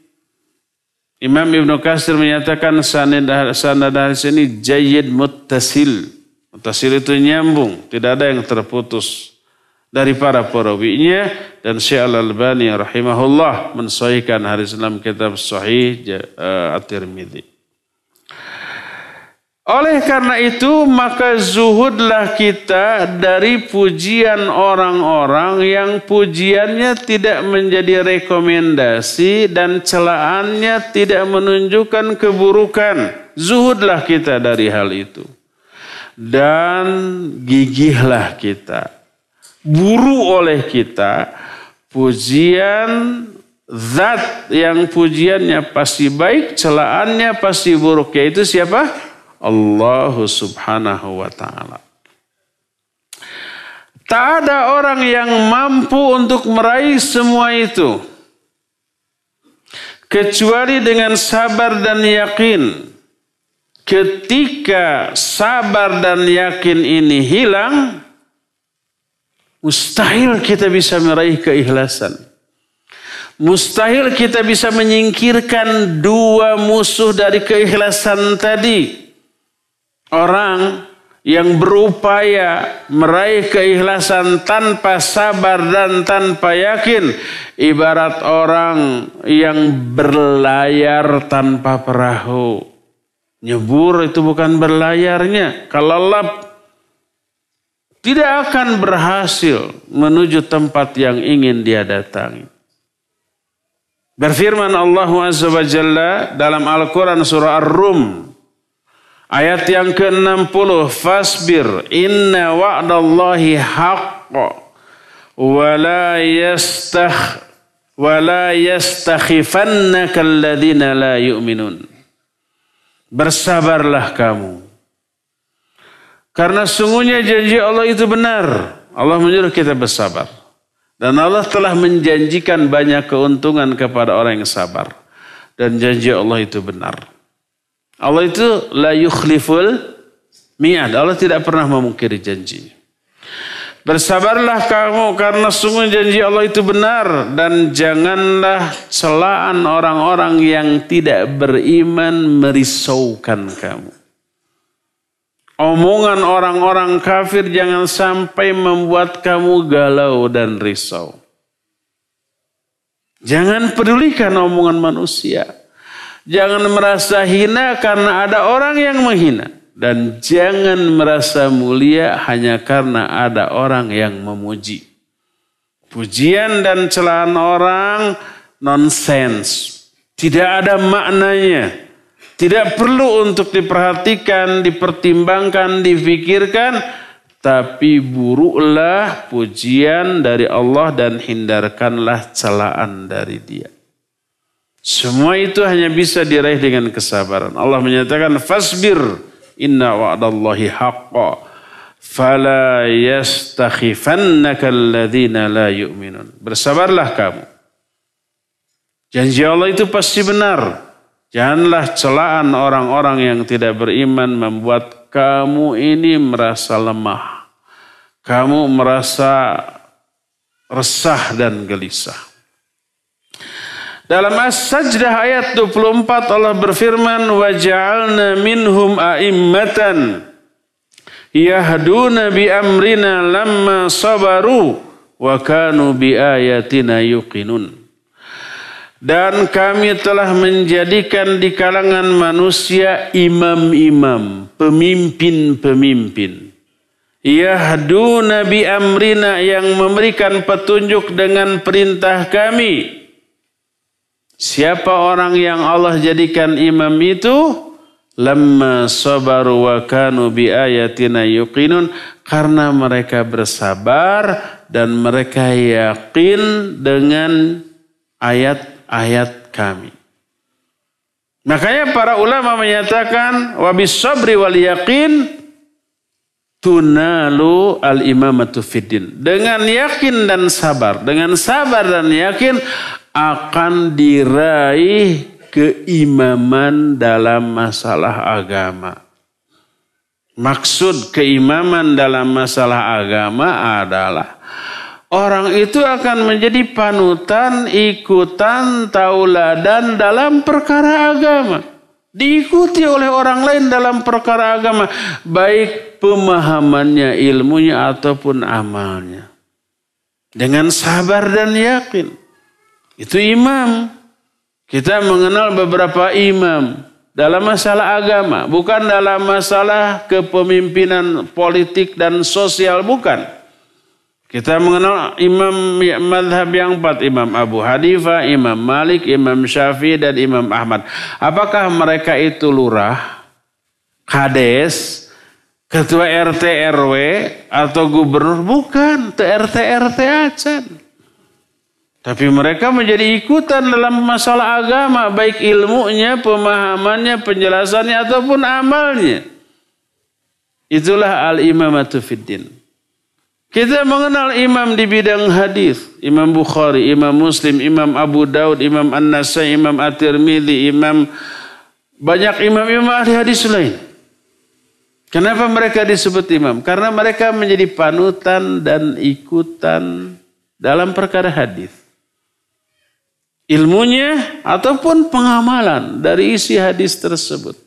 Imam Ibn Qasir menyatakan sanad hadis ini jayid muttasil. Muttasil itu nyambung, tidak ada yang terputus dari para perawinya dan Syekh Al-Albani rahimahullah mensahihkan hadis dalam kitab Sahih uh, At-Tirmidzi. Oleh karena itu maka zuhudlah kita dari pujian orang-orang yang pujiannya tidak menjadi rekomendasi dan celaannya tidak menunjukkan keburukan. Zuhudlah kita dari hal itu. Dan gigihlah kita. Buru oleh kita pujian zat yang pujiannya pasti baik, celaannya pasti buruk. Yaitu siapa? Allah subhanahu wa ta'ala. Tak ada orang yang mampu untuk meraih semua itu. Kecuali dengan sabar dan yakin. Ketika sabar dan yakin ini hilang, mustahil kita bisa meraih keikhlasan. Mustahil kita bisa menyingkirkan dua musuh dari keikhlasan tadi orang yang berupaya meraih keikhlasan tanpa sabar dan tanpa yakin. Ibarat orang yang berlayar tanpa perahu. Nyebur itu bukan berlayarnya. Kalau lap tidak akan berhasil menuju tempat yang ingin dia datangi. Berfirman Allah Azza wa dalam Al-Quran surah Ar-Rum Ayat yang ke-60, fasbir inna wa'dallahi haqq wa la yastakh wa la yastakhifannaka alladhina la yu'minun. Bersabarlah kamu. Karena sungguhnya janji Allah itu benar. Allah menyuruh kita bersabar. Dan Allah telah menjanjikan banyak keuntungan kepada orang yang sabar. Dan janji Allah itu benar. Allah itu la yukhliful mi'ad. Allah tidak pernah memungkiri janji. Bersabarlah kamu karena sungguh janji Allah itu benar dan janganlah celaan orang-orang yang tidak beriman merisaukan kamu. Omongan orang-orang kafir jangan sampai membuat kamu galau dan risau. Jangan pedulikan omongan manusia. Jangan merasa hina karena ada orang yang menghina. Dan jangan merasa mulia hanya karena ada orang yang memuji. Pujian dan celaan orang nonsens. Tidak ada maknanya. Tidak perlu untuk diperhatikan, dipertimbangkan, difikirkan. tapi buruklah pujian dari Allah dan hindarkanlah celaan dari dia. Semua itu hanya bisa diraih dengan kesabaran. Allah menyatakan fasbir inna wa'dallahi haqqa fala yastakhifannaka alladhina la yu'minun. Bersabarlah kamu. Janji Allah itu pasti benar. Janganlah celaan orang-orang yang tidak beriman membuat kamu ini merasa lemah. Kamu merasa resah dan gelisah. Dalam As-Sajdah ayat 24 Allah berfirman wa ja'alna minhum a'immatan yahduna bi amrina lamma sabaru wa kanu bi ayatina yuqinun. Dan kami telah menjadikan di kalangan manusia imam-imam, pemimpin-pemimpin. Yahduna bi amrina yang memberikan petunjuk dengan perintah kami Siapa orang yang Allah jadikan imam itu? Lama sabaru wa kanu bi ayatina yuqinun. Karena mereka bersabar dan mereka yakin dengan ayat-ayat kami. Makanya para ulama menyatakan wabis sabri wal yakin tunalu al imamatu fiddin. Dengan yakin dan sabar, dengan sabar dan yakin akan diraih keimaman dalam masalah agama. Maksud keimaman dalam masalah agama adalah orang itu akan menjadi panutan, ikutan, tauladan dalam perkara agama. Diikuti oleh orang lain dalam perkara agama, baik pemahamannya, ilmunya ataupun amalnya. Dengan sabar dan yakin. Itu imam. Kita mengenal beberapa imam dalam masalah agama, bukan dalam masalah kepemimpinan politik dan sosial, bukan. Kita mengenal imam madhab yang empat, Imam Abu Hanifah, Imam Malik, Imam Syafi'i, dan Imam Ahmad. Apakah mereka itu lurah, kades, ketua RT RW, atau gubernur? Bukan, itu RT RT aja. Tapi mereka menjadi ikutan dalam masalah agama, baik ilmunya, pemahamannya, penjelasannya ataupun amalnya. Itulah al-imamatu fiddin. Kita mengenal imam di bidang hadis, Imam Bukhari, Imam Muslim, Imam Abu Daud, Imam An-Nasai, Imam At-Tirmidzi, Imam banyak imam-imam ahli hadis lain. Kenapa mereka disebut imam? Karena mereka menjadi panutan dan ikutan dalam perkara hadis ilmunya ataupun pengamalan dari isi hadis tersebut.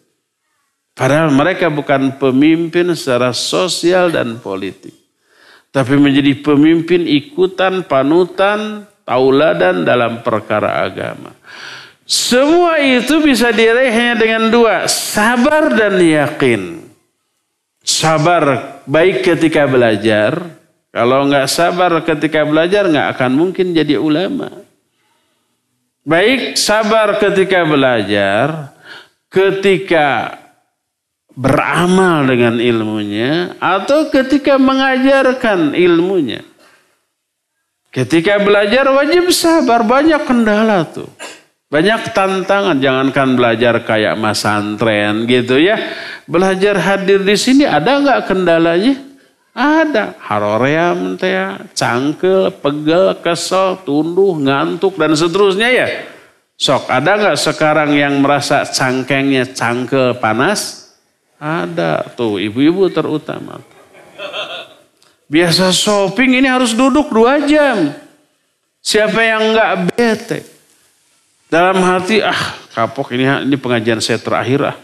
Padahal mereka bukan pemimpin secara sosial dan politik. Tapi menjadi pemimpin ikutan, panutan, tauladan dalam perkara agama. Semua itu bisa diraihnya dengan dua, sabar dan yakin. Sabar baik ketika belajar, kalau nggak sabar ketika belajar nggak akan mungkin jadi ulama. Baik sabar ketika belajar, ketika beramal dengan ilmunya, atau ketika mengajarkan ilmunya. Ketika belajar wajib sabar, banyak kendala tuh. Banyak tantangan, jangankan belajar kayak mas santren gitu ya. Belajar hadir di sini ada nggak kendalanya? Ada haroream teh, cangkel, pegel, kesel, tunduh, ngantuk dan seterusnya ya. Sok ada nggak sekarang yang merasa cangkengnya cangkel panas? Ada tuh ibu-ibu terutama. Biasa shopping ini harus duduk dua jam. Siapa yang nggak bete? Dalam hati ah kapok ini ini pengajian saya terakhir ah.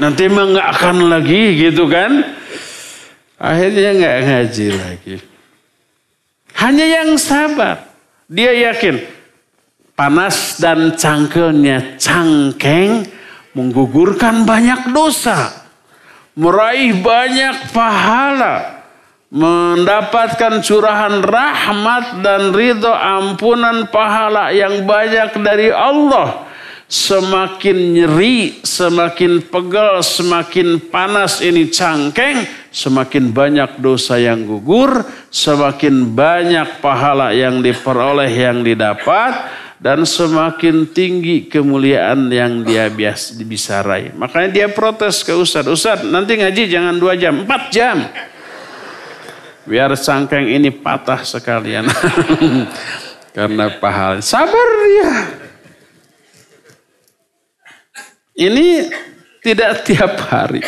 Nanti emang nggak akan lagi gitu kan? Akhirnya nggak ngaji lagi. Hanya yang sabar. Dia yakin panas dan cangkelnya cangkeng menggugurkan banyak dosa. Meraih banyak pahala. Mendapatkan curahan rahmat dan ridho ampunan pahala yang banyak dari Allah semakin nyeri, semakin pegal, semakin panas ini cangkeng, semakin banyak dosa yang gugur, semakin banyak pahala yang diperoleh yang didapat, dan semakin tinggi kemuliaan yang dia biasa bisa raih. Makanya dia protes ke Ustadz, Ustadz nanti ngaji jangan dua jam, empat jam. Biar cangkeng ini patah sekalian. Karena pahala. Sabar dia. Ini tidak tiap hari.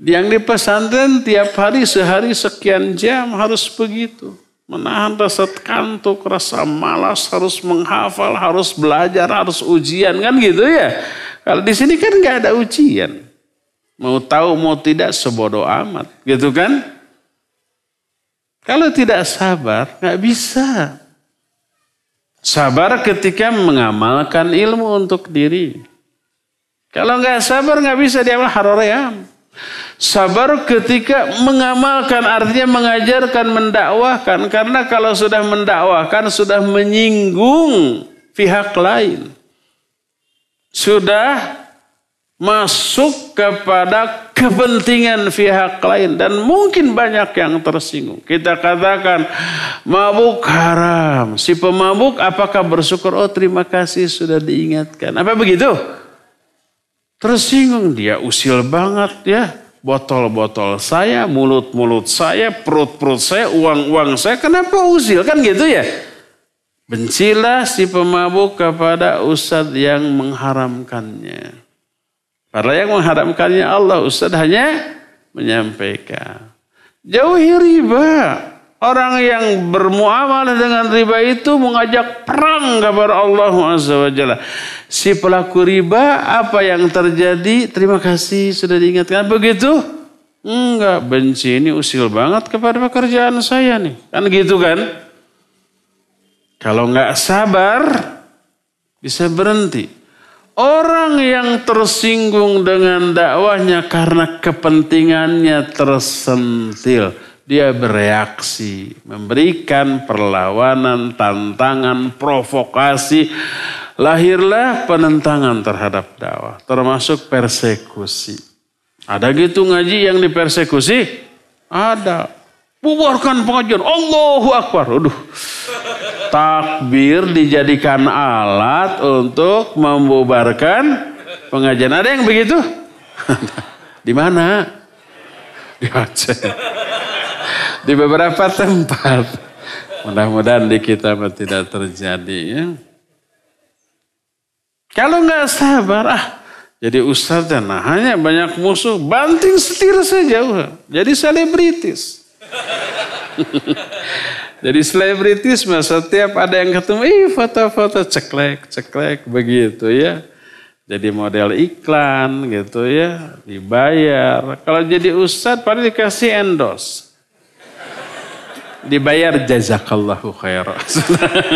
Yang di pesantren tiap hari sehari sekian jam harus begitu. Menahan rasa kantuk, rasa malas, harus menghafal, harus belajar, harus ujian kan gitu ya. Kalau di sini kan nggak ada ujian. Mau tahu mau tidak sebodoh amat gitu kan. Kalau tidak sabar nggak bisa. Sabar ketika mengamalkan ilmu untuk diri. Kalau nggak sabar nggak bisa diamal haroream. Sabar ketika mengamalkan artinya mengajarkan, mendakwahkan. Karena kalau sudah mendakwahkan sudah menyinggung pihak lain. Sudah masuk kepada kepentingan pihak lain dan mungkin banyak yang tersinggung. Kita katakan mabuk haram. Si pemabuk apakah bersyukur? Oh terima kasih sudah diingatkan. Apa begitu? Tersinggung dia usil banget ya. Botol-botol saya, mulut-mulut saya, perut-perut saya, uang-uang saya. Kenapa usil? Kan gitu ya. Bencilah si pemabuk kepada ustadz yang mengharamkannya. Padahal yang mengharamkannya Allah. Ustadz hanya menyampaikan. Jauhi riba. Orang yang bermuamalah dengan riba itu mengajak perang kepada Allah Azza Si pelaku riba apa yang terjadi? Terima kasih sudah diingatkan. Begitu? Enggak, benci ini usil banget kepada pekerjaan saya nih. Kan gitu kan? Kalau enggak sabar bisa berhenti. Orang yang tersinggung dengan dakwahnya karena kepentingannya tersentil dia bereaksi, memberikan perlawanan, tantangan, provokasi. Lahirlah penentangan terhadap dakwah, termasuk persekusi. Ada gitu ngaji yang dipersekusi? Ada. Bubarkan pengajian. Allahu Akbar. Aduh. Takbir dijadikan alat untuk membubarkan pengajian. Ada yang begitu? Di mana? Di Aceh di beberapa tempat. Mudah-mudahan di kita tidak terjadi ya. Kalau nggak sabar, ah jadi ustaz dan nah, hanya banyak musuh, banting setir saja. Jadi selebritis. jadi selebritis setiap ada yang ketemu, ih foto-foto ceklek, ceklek begitu ya. Jadi model iklan gitu ya, dibayar. Kalau jadi ustadz paling dikasih endorse dibayar jazakallahu khairan.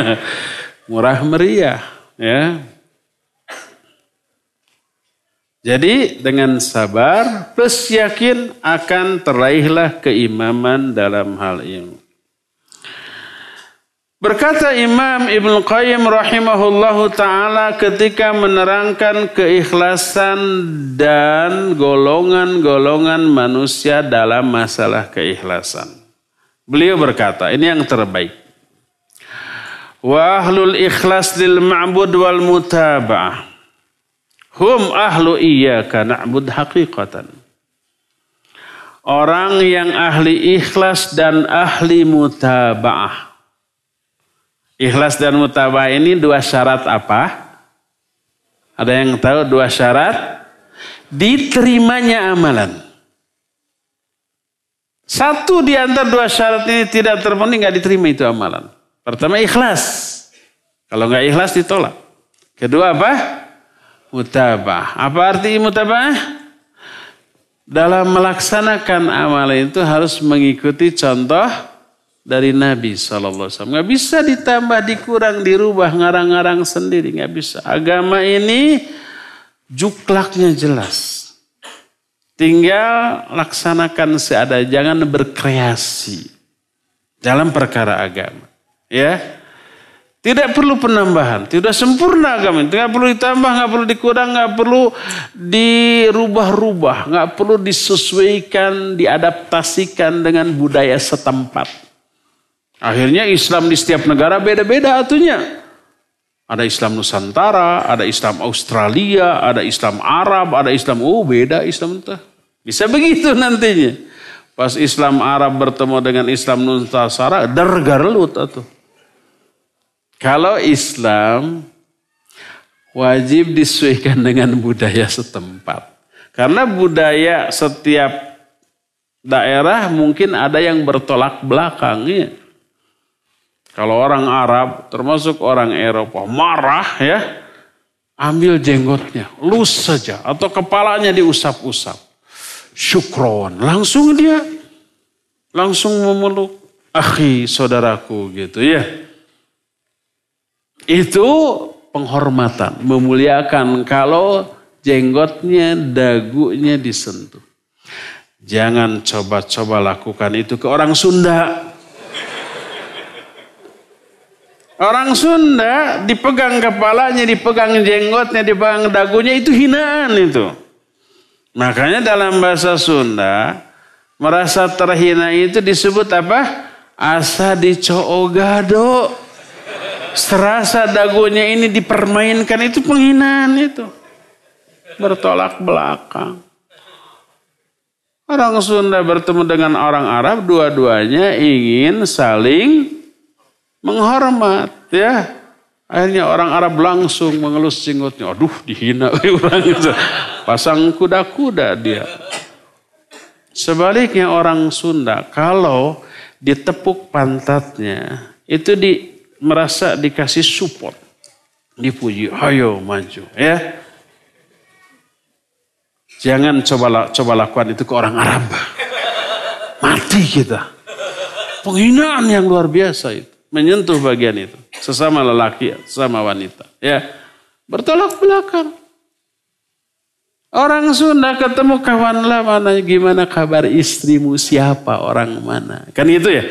Murah meriah ya. Jadi dengan sabar plus yakin akan teraihlah keimaman dalam hal ini. Berkata Imam Ibn Qayyim rahimahullahu ta'ala ketika menerangkan keikhlasan dan golongan-golongan manusia dalam masalah keikhlasan. Beliau berkata, ini yang terbaik. Wa ahlul ikhlas lil ma'bud wal mutaba'ah. Hum ahlu iyyaka na'bud haqiqatan. Orang yang ahli ikhlas dan ahli mutaba'ah. Ikhlas dan mutaba'ah ini dua syarat apa? Ada yang tahu dua syarat? Diterimanya amalan. Satu di antara dua syarat ini tidak terpenuhi, nggak diterima itu amalan. Pertama ikhlas. Kalau nggak ikhlas ditolak. Kedua apa? Mutabah. Apa arti mutabah? Dalam melaksanakan amalan itu harus mengikuti contoh dari Nabi SAW. Nggak bisa ditambah, dikurang, dirubah, ngarang-ngarang sendiri. Nggak bisa. Agama ini juklaknya jelas. Tinggal laksanakan seada, jangan berkreasi dalam perkara agama. Ya. Tidak perlu penambahan, tidak sempurna agama, tidak perlu ditambah, nggak perlu dikurang, nggak perlu dirubah-rubah, nggak perlu disesuaikan, diadaptasikan dengan budaya setempat. Akhirnya Islam di setiap negara beda-beda atunya. Ada Islam Nusantara, ada Islam Australia, ada Islam Arab, ada Islam, oh beda Islam itu. Bisa begitu nantinya. Pas Islam Arab bertemu dengan Islam Nusantara, dergarlut atau. Kalau Islam wajib disesuaikan dengan budaya setempat. Karena budaya setiap daerah mungkin ada yang bertolak belakang. Kalau orang Arab, termasuk orang Eropa, marah ya, ambil jenggotnya, lus saja, atau kepalanya diusap-usap. Syukron, langsung dia, langsung memeluk akhi saudaraku gitu ya. Itu penghormatan, memuliakan kalau jenggotnya, dagunya disentuh. Jangan coba-coba lakukan itu ke orang Sunda. Orang Sunda dipegang kepalanya, dipegang jenggotnya, dipegang dagunya itu hinaan itu. Makanya dalam bahasa Sunda merasa terhina itu disebut apa? Asa dicoogado. Serasa dagunya ini dipermainkan itu penghinaan itu. Bertolak belakang. Orang Sunda bertemu dengan orang Arab, dua-duanya ingin saling menghormat ya. Akhirnya orang Arab langsung mengelus jenggotnya. Aduh dihina orang itu. Pasang kuda-kuda dia. Sebaliknya orang Sunda kalau ditepuk pantatnya itu di merasa dikasih support, dipuji, ayo maju, ya. Jangan coba coba lakukan itu ke orang Arab. Mati kita. Penghinaan yang luar biasa itu. Menyentuh bagian itu. Sesama lelaki, sesama wanita. Ya. Bertolak belakang. Orang Sunda ketemu kawan lama, gimana kabar istrimu, siapa, orang mana. Kan itu ya.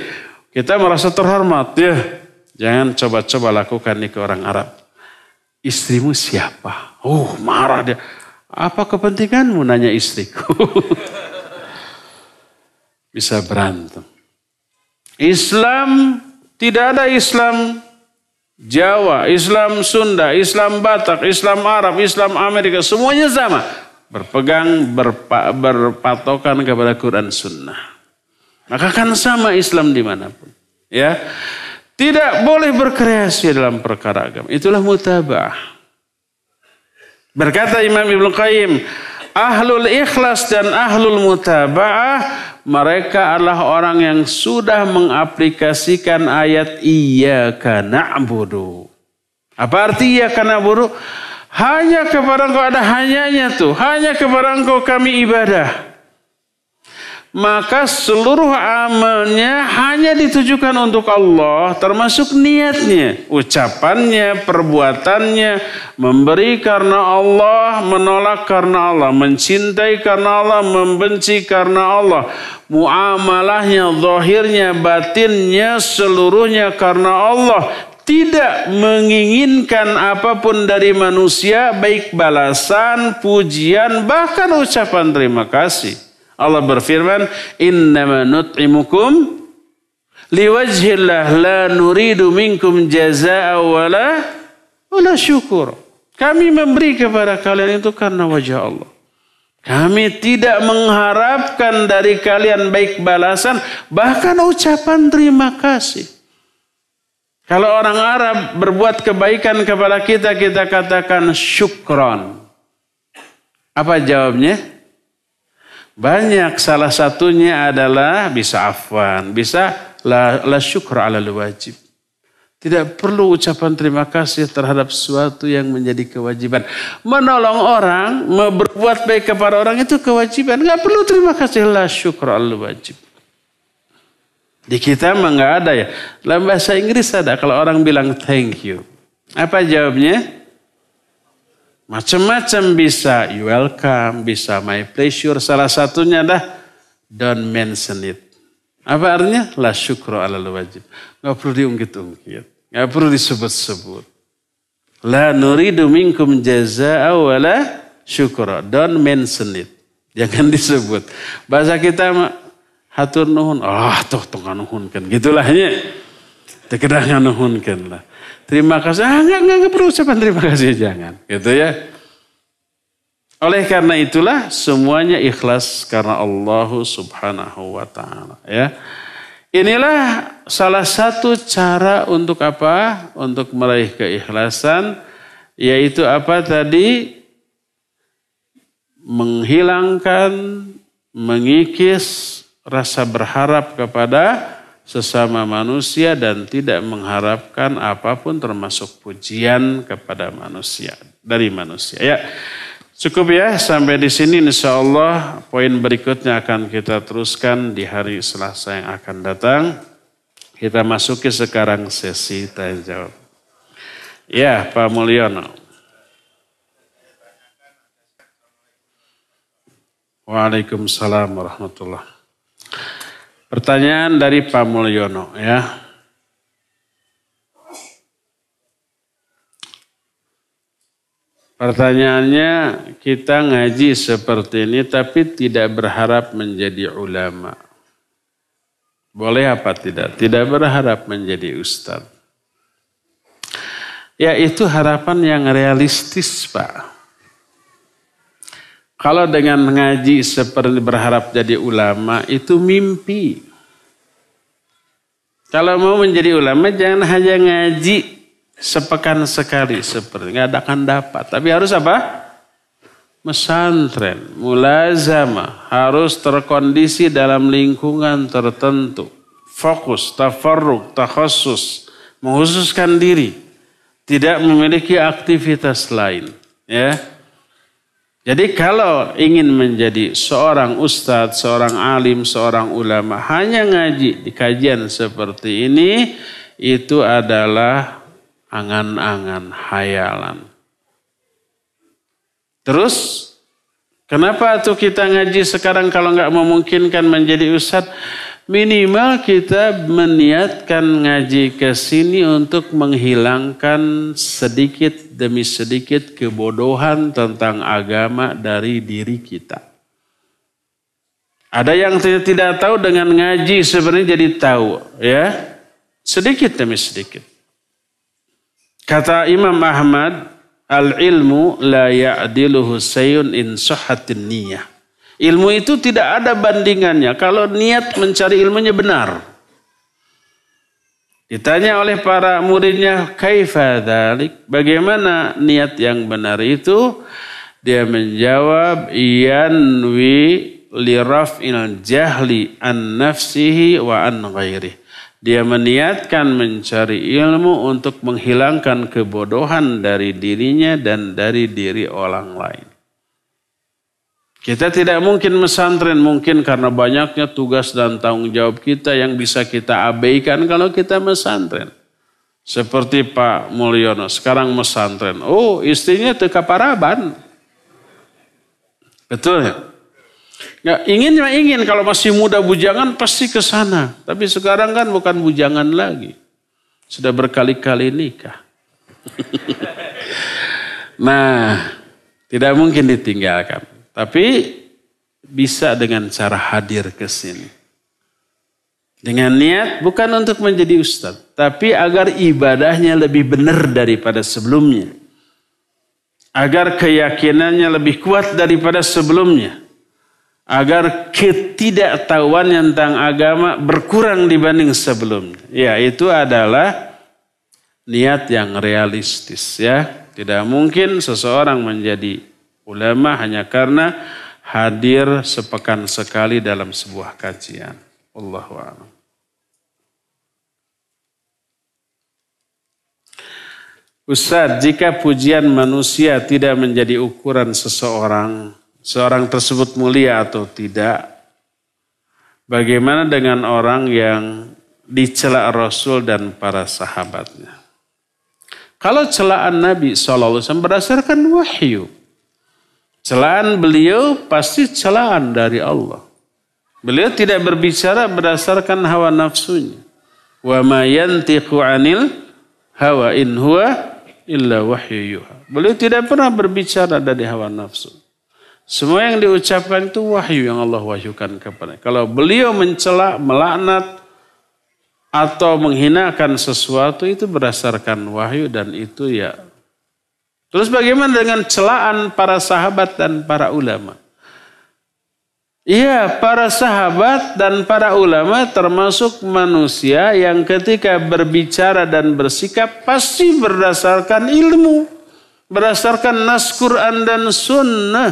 Kita merasa terhormat ya. Jangan coba-coba lakukan ini ke orang Arab. Istrimu siapa? Oh marah dia. Apa kepentinganmu nanya istriku? Bisa berantem. Islam tidak ada Islam Jawa, Islam Sunda, Islam Batak, Islam Arab, Islam Amerika, semuanya sama. Berpegang, berpa, berpatokan kepada Quran Sunnah. Maka kan sama Islam di mana pun. Ya, tidak boleh berkreasi dalam perkara agama. Itulah mutabah. Berkata Imam Ibn Qayyim, ahlul ikhlas dan ahlul mutaba'ah mereka adalah orang yang sudah mengaplikasikan ayat iyyaka na'budu. Apa arti iyyaka na'budu? Hanya kepada engkau ada hanyanya tuh. Hanya kepada engkau kami ibadah maka seluruh amalnya hanya ditujukan untuk Allah, termasuk niatnya, ucapannya, perbuatannya, memberi karena Allah, menolak karena Allah, mencintai karena Allah, membenci karena Allah, muamalahnya, zahirnya, batinnya, seluruhnya karena Allah, tidak menginginkan apa pun dari manusia, baik balasan, pujian, bahkan ucapan terima kasih. Allah berfirman, "Innama nut'imukum liwajhillah la nuridu minkum jazaa'a wala wala syukur." Kami memberi kepada kalian itu karena wajah Allah. Kami tidak mengharapkan dari kalian baik balasan, bahkan ucapan terima kasih. Kalau orang Arab berbuat kebaikan kepada kita, kita katakan syukron. Apa jawabnya? Banyak salah satunya adalah bisa afwan, bisa la, la syukur ala wajib. Tidak perlu ucapan terima kasih terhadap sesuatu yang menjadi kewajiban. Menolong orang, berbuat baik kepada orang itu kewajiban. Gak perlu terima kasih la syukur ala wajib. Di kita mah nggak ada ya. Dalam bahasa Inggris ada kalau orang bilang thank you. Apa jawabnya? Macam-macam bisa you welcome, bisa my pleasure. Salah satunya adalah don't mention it. Apa artinya? La syukro ala wajib. Gak perlu diungkit-ungkit. Nggak perlu disebut-sebut. La nuridu minkum jaza'a wala syukra. Don't mention it. Jangan disebut. Bahasa kita hatur nuhun. Oh, toh toh nuhunkan. Gitulah ya. Tekedah nganuhunkan lah. Terima kasih. Ah, enggak, enggak, enggak perlu ucapan terima kasih. Jangan. Gitu ya. Oleh karena itulah semuanya ikhlas karena Allah subhanahu wa ta'ala. Ya. Inilah salah satu cara untuk apa? Untuk meraih keikhlasan. Yaitu apa tadi? Menghilangkan, mengikis rasa berharap kepada sesama manusia dan tidak mengharapkan apa pun termasuk pujian kepada manusia dari manusia. Ya. Cukup ya sampai di sini insya Allah poin berikutnya akan kita teruskan di hari Selasa yang akan datang. Kita masuki sekarang sesi tanya jawab. Ya Pak Mulyono. Waalaikumsalam warahmatullahi Pertanyaan dari Pak Mulyono ya. Pertanyaannya kita ngaji seperti ini tapi tidak berharap menjadi ulama. Boleh apa tidak? Tidak berharap menjadi ustadz. Ya itu harapan yang realistis Pak. Kalau dengan ngaji seperti berharap jadi ulama itu mimpi. Kalau mau menjadi ulama jangan hanya ngaji sepekan sekali seperti nggak akan dapat. Tapi harus apa? Mesantren, mulazama, harus terkondisi dalam lingkungan tertentu. Fokus, tafarruk, takhusus, menghususkan diri. Tidak memiliki aktivitas lain. Ya, jadi kalau ingin menjadi seorang ustadz, seorang alim, seorang ulama, hanya ngaji di kajian seperti ini, itu adalah angan-angan, hayalan. Terus kenapa tuh kita ngaji sekarang kalau nggak memungkinkan menjadi ustadz? Minimal kita meniatkan ngaji ke sini untuk menghilangkan sedikit demi sedikit kebodohan tentang agama dari diri kita. Ada yang tidak tahu dengan ngaji sebenarnya jadi tahu, ya. Sedikit demi sedikit. Kata Imam Ahmad, al-ilmu la ya'diluhu sayun in sahhatin niyah. Ilmu itu tidak ada bandingannya kalau niat mencari ilmunya benar. Ditanya oleh para muridnya, kaifa dhalik? Bagaimana niat yang benar itu? Dia menjawab, yanwi li raf'il jahli an nafsihi wa an ghairihi dia meniatkan mencari ilmu untuk menghilangkan kebodohan dari dirinya dan dari diri orang lain. Kita tidak mungkin mesantren mungkin karena banyaknya tugas dan tanggung jawab kita yang bisa kita abaikan kalau kita mesantren. Seperti Pak Mulyono sekarang mesantren. Oh istrinya teka paraban. Betul ya? Nggak ingin ya ingin kalau masih muda bujangan pasti ke sana. Tapi sekarang kan bukan bujangan lagi. Sudah berkali-kali nikah. nah, tidak mungkin ditinggalkan. Tapi bisa dengan cara hadir ke sini. Dengan niat bukan untuk menjadi ustadz. Tapi agar ibadahnya lebih benar daripada sebelumnya. Agar keyakinannya lebih kuat daripada sebelumnya agar ketidaktahuan tentang agama berkurang dibanding sebelumnya. Ya, itu adalah niat yang realistis ya. Tidak mungkin seseorang menjadi ulama hanya karena hadir sepekan sekali dalam sebuah kajian. Allahu a'lam. Ustaz, jika pujian manusia tidak menjadi ukuran seseorang, seorang tersebut mulia atau tidak. Bagaimana dengan orang yang dicela Rasul dan para sahabatnya? Kalau celaan Nabi SAW berdasarkan wahyu. Celaan beliau pasti celaan dari Allah. Beliau tidak berbicara berdasarkan hawa nafsunya. Wa ma yantiqu anil hawa in huwa illa wahyu. Beliau tidak pernah berbicara dari hawa nafsu. Semua yang diucapkan itu wahyu yang Allah wahyukan kepada. Kalau beliau mencela, melaknat, atau menghinakan sesuatu itu berdasarkan wahyu dan itu ya. Terus bagaimana dengan celaan para sahabat dan para ulama? Iya, para sahabat dan para ulama termasuk manusia yang ketika berbicara dan bersikap pasti berdasarkan ilmu, berdasarkan nas Quran dan sunnah.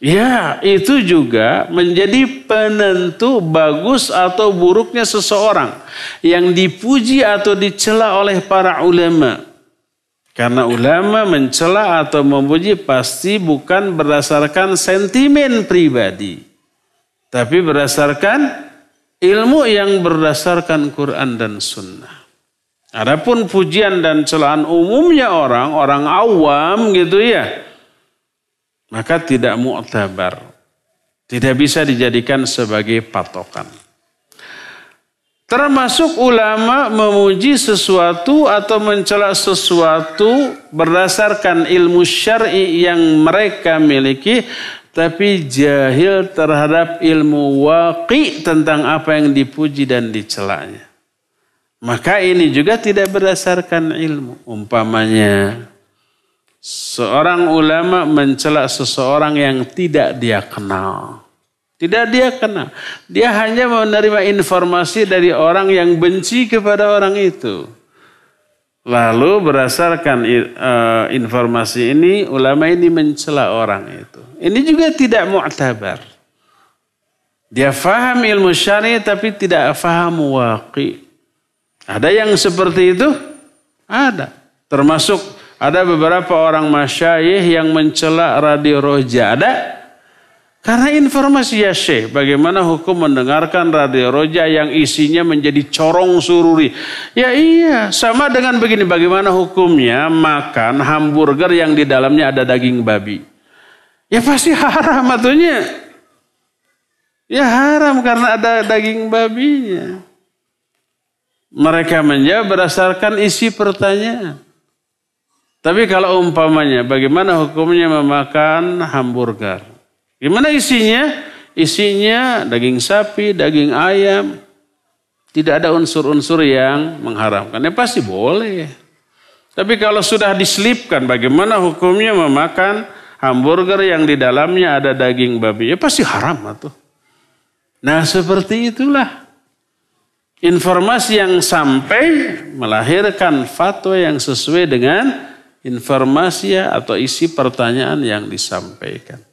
Ya, itu juga menjadi penentu bagus atau buruknya seseorang yang dipuji atau dicela oleh para ulama. Karena ulama mencela atau memuji pasti bukan berdasarkan sentimen pribadi. Tapi berdasarkan ilmu yang berdasarkan Quran dan Sunnah. Adapun pujian dan celaan umumnya orang, orang awam gitu ya. Maka tidak mu'tabar. Tidak bisa dijadikan sebagai patokan. Termasuk ulama memuji sesuatu atau mencela sesuatu berdasarkan ilmu syar'i yang mereka miliki tapi jahil terhadap ilmu waqi tentang apa yang dipuji dan dicelanya. Maka ini juga tidak berdasarkan ilmu. Umpamanya seorang ulama mencela seseorang yang tidak dia kenal. Tidak dia kenal. Dia hanya menerima informasi dari orang yang benci kepada orang itu. Lalu berdasarkan uh, informasi ini, ulama ini mencela orang itu. Ini juga tidak mu'tabar. Dia faham ilmu syari tapi tidak faham waqi. Ada yang seperti itu? Ada. Termasuk ada beberapa orang masyayih yang mencela radio roja. Ada? Karena informasi ya Syekh, bagaimana hukum mendengarkan radio roja yang isinya menjadi corong sururi. Ya iya, sama dengan begini, bagaimana hukumnya makan hamburger yang di dalamnya ada daging babi. Ya pasti haram atunya. Ya haram karena ada daging babinya. Mereka menjawab berdasarkan isi pertanyaan. Tapi kalau umpamanya bagaimana hukumnya memakan hamburger? Gimana isinya? Isinya daging sapi, daging ayam. Tidak ada unsur-unsur yang mengharamkan. Ya pasti boleh. Tapi kalau sudah diselipkan bagaimana hukumnya memakan hamburger yang di dalamnya ada daging babi? Ya pasti haram tuh. Nah seperti itulah. Informasi yang sampai melahirkan fatwa yang sesuai dengan informasi atau isi pertanyaan yang disampaikan.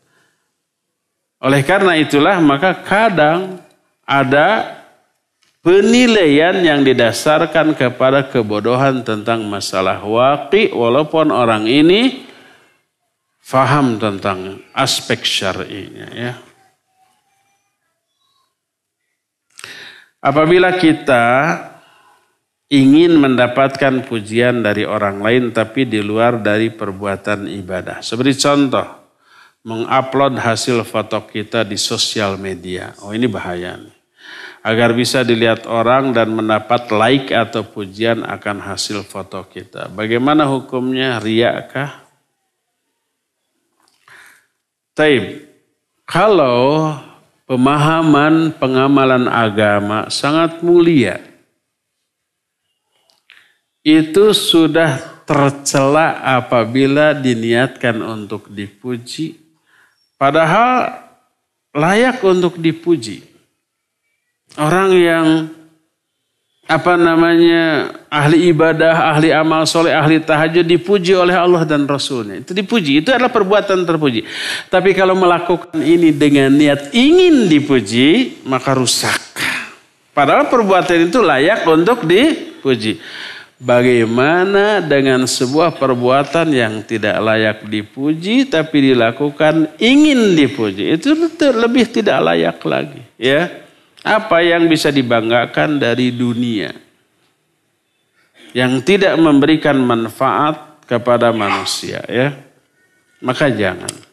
Oleh karena itulah maka kadang ada penilaian yang didasarkan kepada kebodohan tentang masalah waqi walaupun orang ini faham tentang aspek syar'inya ya. Apabila kita ingin mendapatkan pujian dari orang lain tapi di luar dari perbuatan ibadah. Seperti contoh, mengupload hasil foto kita di sosial media. Oh ini bahaya nih. Agar bisa dilihat orang dan mendapat like atau pujian akan hasil foto kita. Bagaimana hukumnya? Riakkah? Taib. Kalau pemahaman pengamalan agama sangat mulia. Itu sudah tercela apabila diniatkan untuk dipuji Padahal layak untuk dipuji. Orang yang apa namanya ahli ibadah, ahli amal soleh, ahli tahajud dipuji oleh Allah dan Rasulnya. Itu dipuji, itu adalah perbuatan terpuji. Tapi kalau melakukan ini dengan niat ingin dipuji, maka rusak. Padahal perbuatan itu layak untuk dipuji. Bagaimana dengan sebuah perbuatan yang tidak layak dipuji tapi dilakukan ingin dipuji? Itu lebih tidak layak lagi ya. Apa yang bisa dibanggakan dari dunia? Yang tidak memberikan manfaat kepada manusia ya. Maka jangan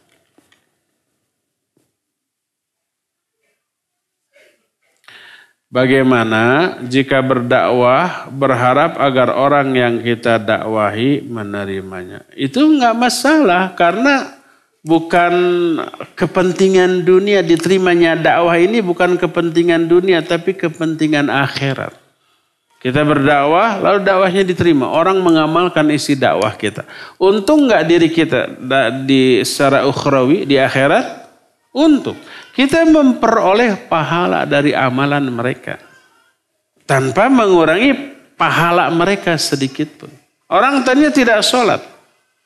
Bagaimana jika berdakwah berharap agar orang yang kita dakwahi menerimanya? Itu nggak masalah karena bukan kepentingan dunia diterimanya dakwah ini bukan kepentingan dunia tapi kepentingan akhirat. Kita berdakwah lalu dakwahnya diterima. Orang mengamalkan isi dakwah kita. Untung nggak diri kita di secara ukhrawi di akhirat? Untung. Kita memperoleh pahala dari amalan mereka. Tanpa mengurangi pahala mereka sedikit pun. Orang tadinya tidak sholat.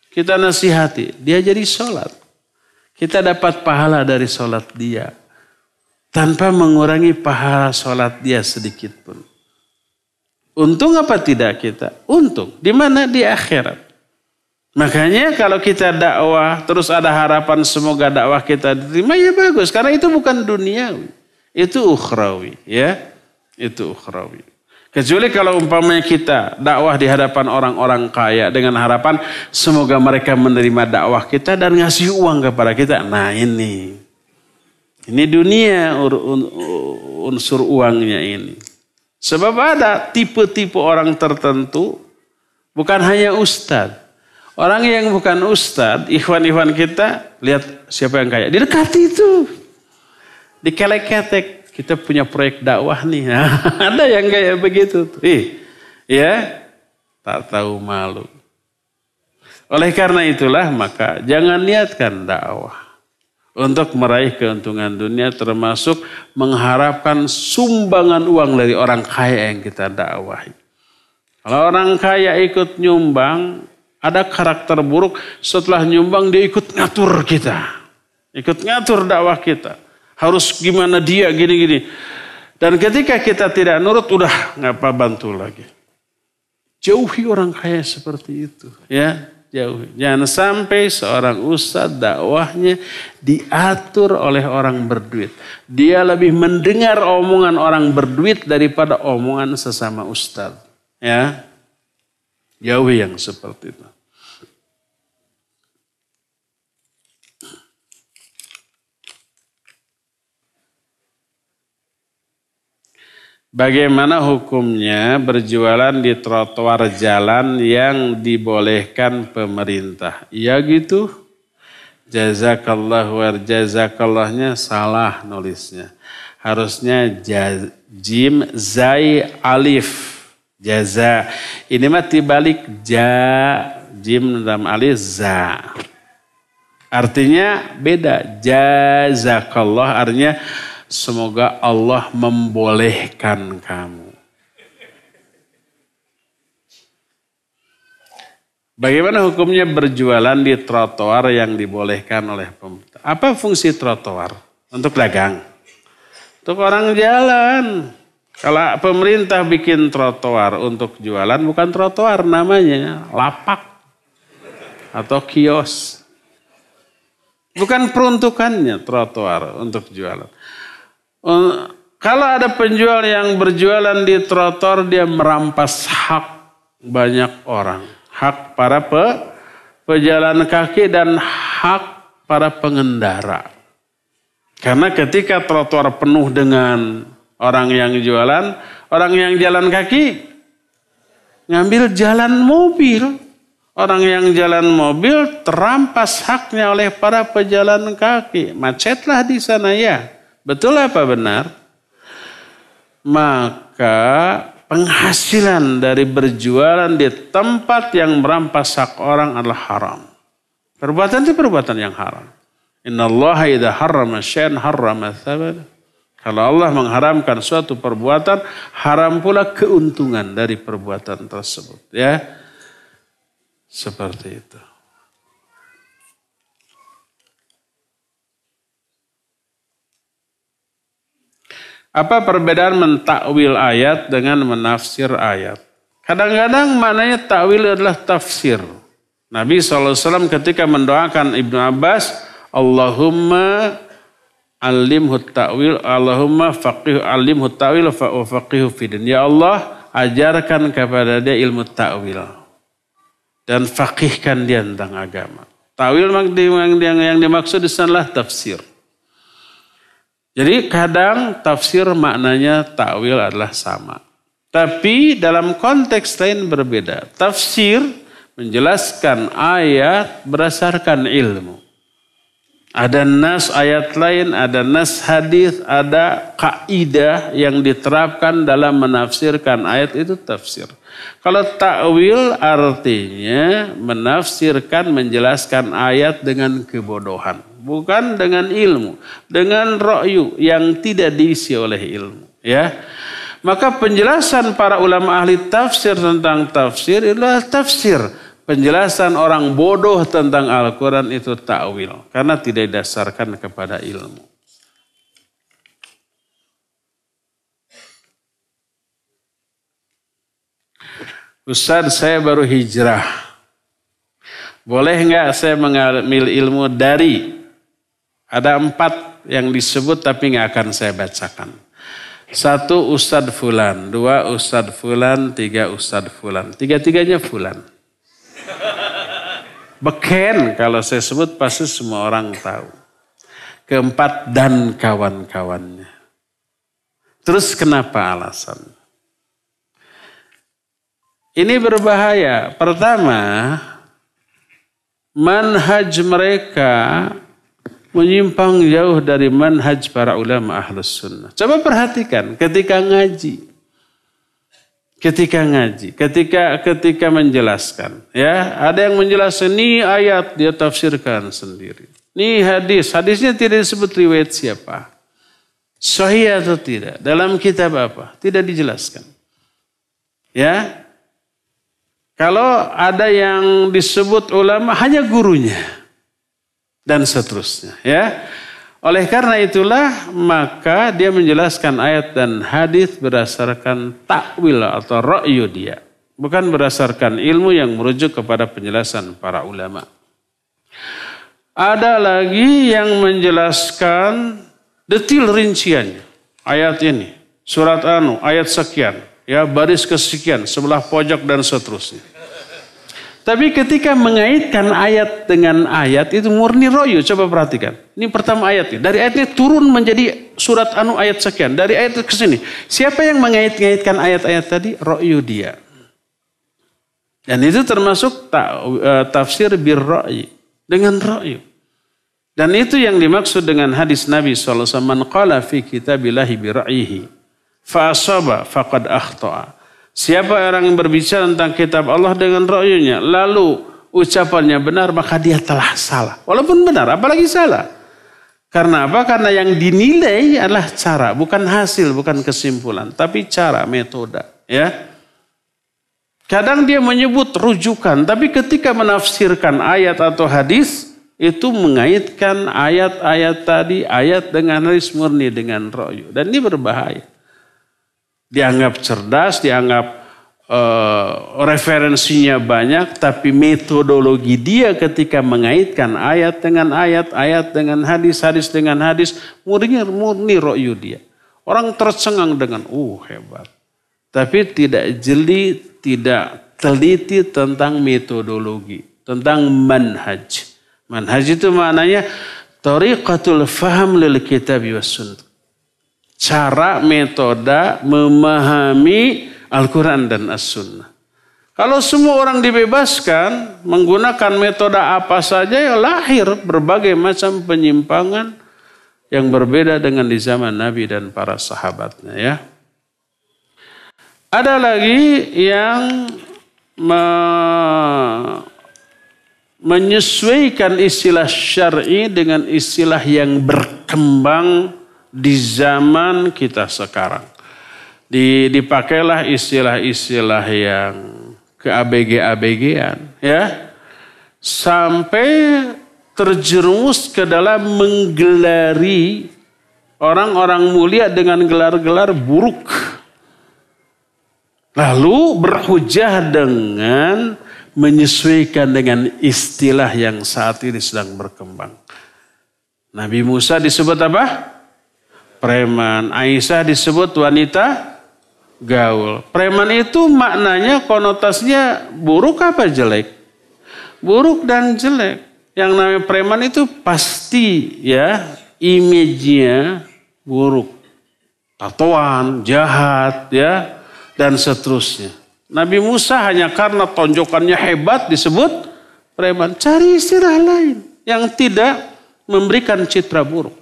Kita nasihati. Dia jadi sholat. Kita dapat pahala dari sholat dia. Tanpa mengurangi pahala sholat dia sedikit pun. Untung apa tidak kita? Untung. Di mana? Di akhirat. Makanya kalau kita dakwah terus ada harapan semoga dakwah kita diterima ya bagus karena itu bukan duniawi. Itu ukhrawi ya. Itu ukhrawi. Kecuali kalau umpamanya kita dakwah di hadapan orang-orang kaya dengan harapan semoga mereka menerima dakwah kita dan ngasih uang kepada kita. Nah ini. Ini dunia unsur uangnya ini. Sebab ada tipe-tipe orang tertentu bukan hanya ustadz Orang yang bukan ustadz, ikhwan-ikhwan kita, lihat siapa yang kaya. Didekati itu. Dikelek-ketek. Kita punya proyek dakwah nih. Nah, ada yang kayak begitu. Ih, ya, tak tahu malu. Oleh karena itulah maka jangan niatkan dakwah. Untuk meraih keuntungan dunia termasuk mengharapkan sumbangan uang dari orang kaya yang kita dakwahi. Kalau orang kaya ikut nyumbang, ada karakter buruk setelah nyumbang dia ikut ngatur kita. Ikut ngatur dakwah kita. Harus gimana dia gini-gini. Dan ketika kita tidak nurut udah nggak apa bantu lagi. Jauhi orang kaya seperti itu. Ya, jauhi. Jangan sampai seorang ustadz dakwahnya diatur oleh orang berduit. Dia lebih mendengar omongan orang berduit daripada omongan sesama ustadz. Ya, Jauhi yang seperti itu. Bagaimana hukumnya berjualan di trotoar jalan yang dibolehkan pemerintah? Ya gitu. Jazakallah war jazakallahnya salah nulisnya. Harusnya jim zai alif Jaza. Ini mah dibalik ja, jim dalam alif za. Artinya beda. Jazakallah artinya semoga Allah membolehkan kamu. Bagaimana hukumnya berjualan di trotoar yang dibolehkan oleh pemerintah? Apa fungsi trotoar? Untuk dagang. Untuk orang jalan. Kalau pemerintah bikin trotoar untuk jualan bukan trotoar namanya, lapak atau kios. Bukan peruntukannya trotoar untuk jualan. Kalau ada penjual yang berjualan di trotoar dia merampas hak banyak orang. Hak para pe, pejalan kaki dan hak para pengendara. Karena ketika trotoar penuh dengan Orang yang jualan, orang yang jalan kaki ngambil jalan mobil. Orang yang jalan mobil terampas haknya oleh para pejalan kaki. Macetlah di sana ya. Betul apa benar? Maka penghasilan dari berjualan di tempat yang merampas hak orang adalah haram. Perbuatan itu perbuatan yang haram. Inna Allah idha harrama syai'an harrama thabada. Kalau Allah mengharamkan suatu perbuatan, haram pula keuntungan dari perbuatan tersebut. Ya, seperti itu. Apa perbedaan mentakwil ayat dengan menafsir ayat? Kadang-kadang maknanya takwil adalah tafsir. Nabi SAW ketika mendoakan Ibnu Abbas, Allahumma alimhu ta'wil Allahumma faqih alimhu ta'wil fa faqihu fidin. Ya Allah, ajarkan kepada dia ilmu ta'wil dan faqihkan dia tentang agama. Ta'wil yang, yang dimaksud di sanalah tafsir. Jadi kadang tafsir maknanya takwil adalah sama. Tapi dalam konteks lain berbeda. Tafsir menjelaskan ayat berdasarkan ilmu. Ada nas ayat lain, ada nas hadis, ada kaidah yang diterapkan dalam menafsirkan ayat itu tafsir. Kalau takwil artinya menafsirkan, menjelaskan ayat dengan kebodohan. Bukan dengan ilmu. Dengan ro'yu yang tidak diisi oleh ilmu. Ya. Maka penjelasan para ulama ahli tafsir tentang tafsir adalah tafsir penjelasan orang bodoh tentang Al-Quran itu takwil. Karena tidak didasarkan kepada ilmu. Ustaz saya baru hijrah. Boleh nggak saya mengambil ilmu dari ada empat yang disebut tapi nggak akan saya bacakan. Satu Ustadz Fulan, dua Ustadz Fulan, tiga Ustadz Fulan. Tiga-tiganya Fulan. Beken kalau saya sebut pasti semua orang tahu. Keempat dan kawan-kawannya. Terus kenapa alasan? Ini berbahaya. Pertama, manhaj mereka menyimpang jauh dari manhaj para ulama ahlus sunnah. Coba perhatikan ketika ngaji. Ketika ngaji, ketika ketika menjelaskan, ya. Ada yang menjelaskan ini ayat dia tafsirkan sendiri. Ini hadis, hadisnya tidak disebut riwayat siapa, sahih atau tidak, dalam kitab apa, tidak dijelaskan. Ya, kalau ada yang disebut ulama hanya gurunya dan seterusnya, ya. Oleh karena itulah maka dia menjelaskan ayat dan hadis berdasarkan takwil atau ra'yu dia. Bukan berdasarkan ilmu yang merujuk kepada penjelasan para ulama. Ada lagi yang menjelaskan detil rinciannya. Ayat ini, surat anu, ayat sekian, ya baris kesekian, sebelah pojok dan seterusnya. Tapi ketika mengaitkan ayat dengan ayat itu murni royu. Coba perhatikan. Ini pertama ayatnya. Dari ayatnya turun menjadi surat anu ayat sekian. Dari ayat ke sini. Siapa yang mengait-ngaitkan ayat-ayat tadi? Royu dia. Dan itu termasuk ta, uh, tafsir bir ro'yi. Dengan ro'yu. Dan itu yang dimaksud dengan hadis Nabi SAW. Man qala fi kitabillahi bi ra'yihi. Fa'asaba faqad akhta'a. Siapa orang yang berbicara tentang kitab Allah dengan ro'yunya, lalu ucapannya benar, maka dia telah salah. Walaupun benar, apalagi salah. Karena apa? Karena yang dinilai adalah cara, bukan hasil, bukan kesimpulan, tapi cara, metode. Ya, Kadang dia menyebut rujukan, tapi ketika menafsirkan ayat atau hadis, itu mengaitkan ayat-ayat tadi, ayat dengan hadis murni dengan ro'yu. Dan ini berbahaya dianggap cerdas, dianggap uh, referensinya banyak, tapi metodologi dia ketika mengaitkan ayat dengan ayat, ayat dengan hadis, hadis dengan hadis, murni murni ro'yu dia. Orang tercengang dengan, uh hebat. Tapi tidak jeli, tidak teliti tentang metodologi, tentang manhaj. Manhaj itu maknanya tariqatul faham lil kitab wa sunnah cara metode memahami Al-Quran dan As-Sunnah. Kalau semua orang dibebaskan menggunakan metode apa saja ya lahir berbagai macam penyimpangan yang berbeda dengan di zaman Nabi dan para sahabatnya ya. Ada lagi yang me menyesuaikan istilah syar'i dengan istilah yang berkembang di zaman kita sekarang. Dipakailah istilah-istilah yang ke ABG-ABG-an ya. Sampai terjerumus ke dalam menggelari orang-orang mulia dengan gelar-gelar buruk. Lalu berhujah dengan menyesuaikan dengan istilah yang saat ini sedang berkembang. Nabi Musa disebut apa? Preman. Aisyah disebut wanita gaul. Preman itu maknanya konotasinya buruk apa jelek? Buruk dan jelek. Yang namanya preman itu pasti ya image-nya buruk. Tatoan, jahat, ya, dan seterusnya. Nabi Musa hanya karena tonjokannya hebat disebut preman. Cari istilah lain yang tidak memberikan citra buruk.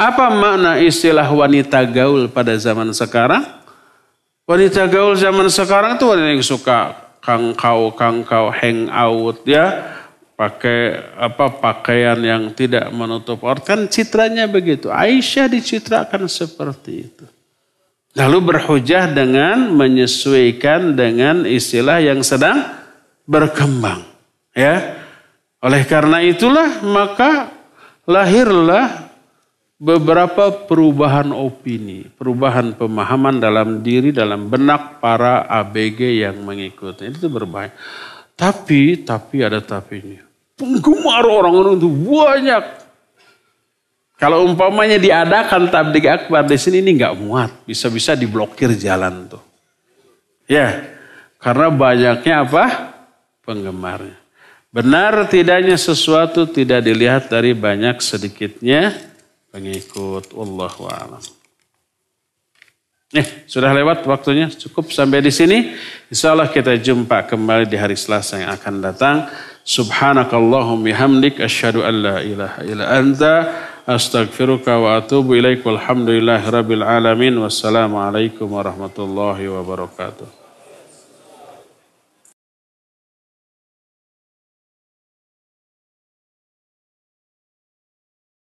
Apa makna istilah wanita gaul pada zaman sekarang? Wanita gaul zaman sekarang itu wanita yang suka kangkau kangkau hang out ya. Pakai apa pakaian yang tidak menutup aurat. Kan citranya begitu. Aisyah dicitrakan seperti itu. Lalu berhujah dengan menyesuaikan dengan istilah yang sedang berkembang ya. Oleh karena itulah maka lahirlah beberapa perubahan opini, perubahan pemahaman dalam diri, dalam benak para ABG yang mengikuti. Itu berbahaya. Tapi, tapi ada tapinya. Penggemar orang-orang itu banyak. Kalau umpamanya diadakan tablik akbar di sini ini nggak muat, bisa-bisa diblokir jalan tuh. Ya, karena banyaknya apa? Penggemarnya. Benar tidaknya sesuatu tidak dilihat dari banyak sedikitnya pengikut. Wallahu a'lam. Eh, sudah lewat waktunya. Cukup sampai di sini. Insya Allah kita jumpa kembali di hari Selasa yang akan datang. Subhanakallahum bihamdik asyhadu an la ilaha illa anta astaghfiruka wa atubu ilaik walhamdulillahi rabbil alamin wassalamu alaikum warahmatullahi wabarakatuh.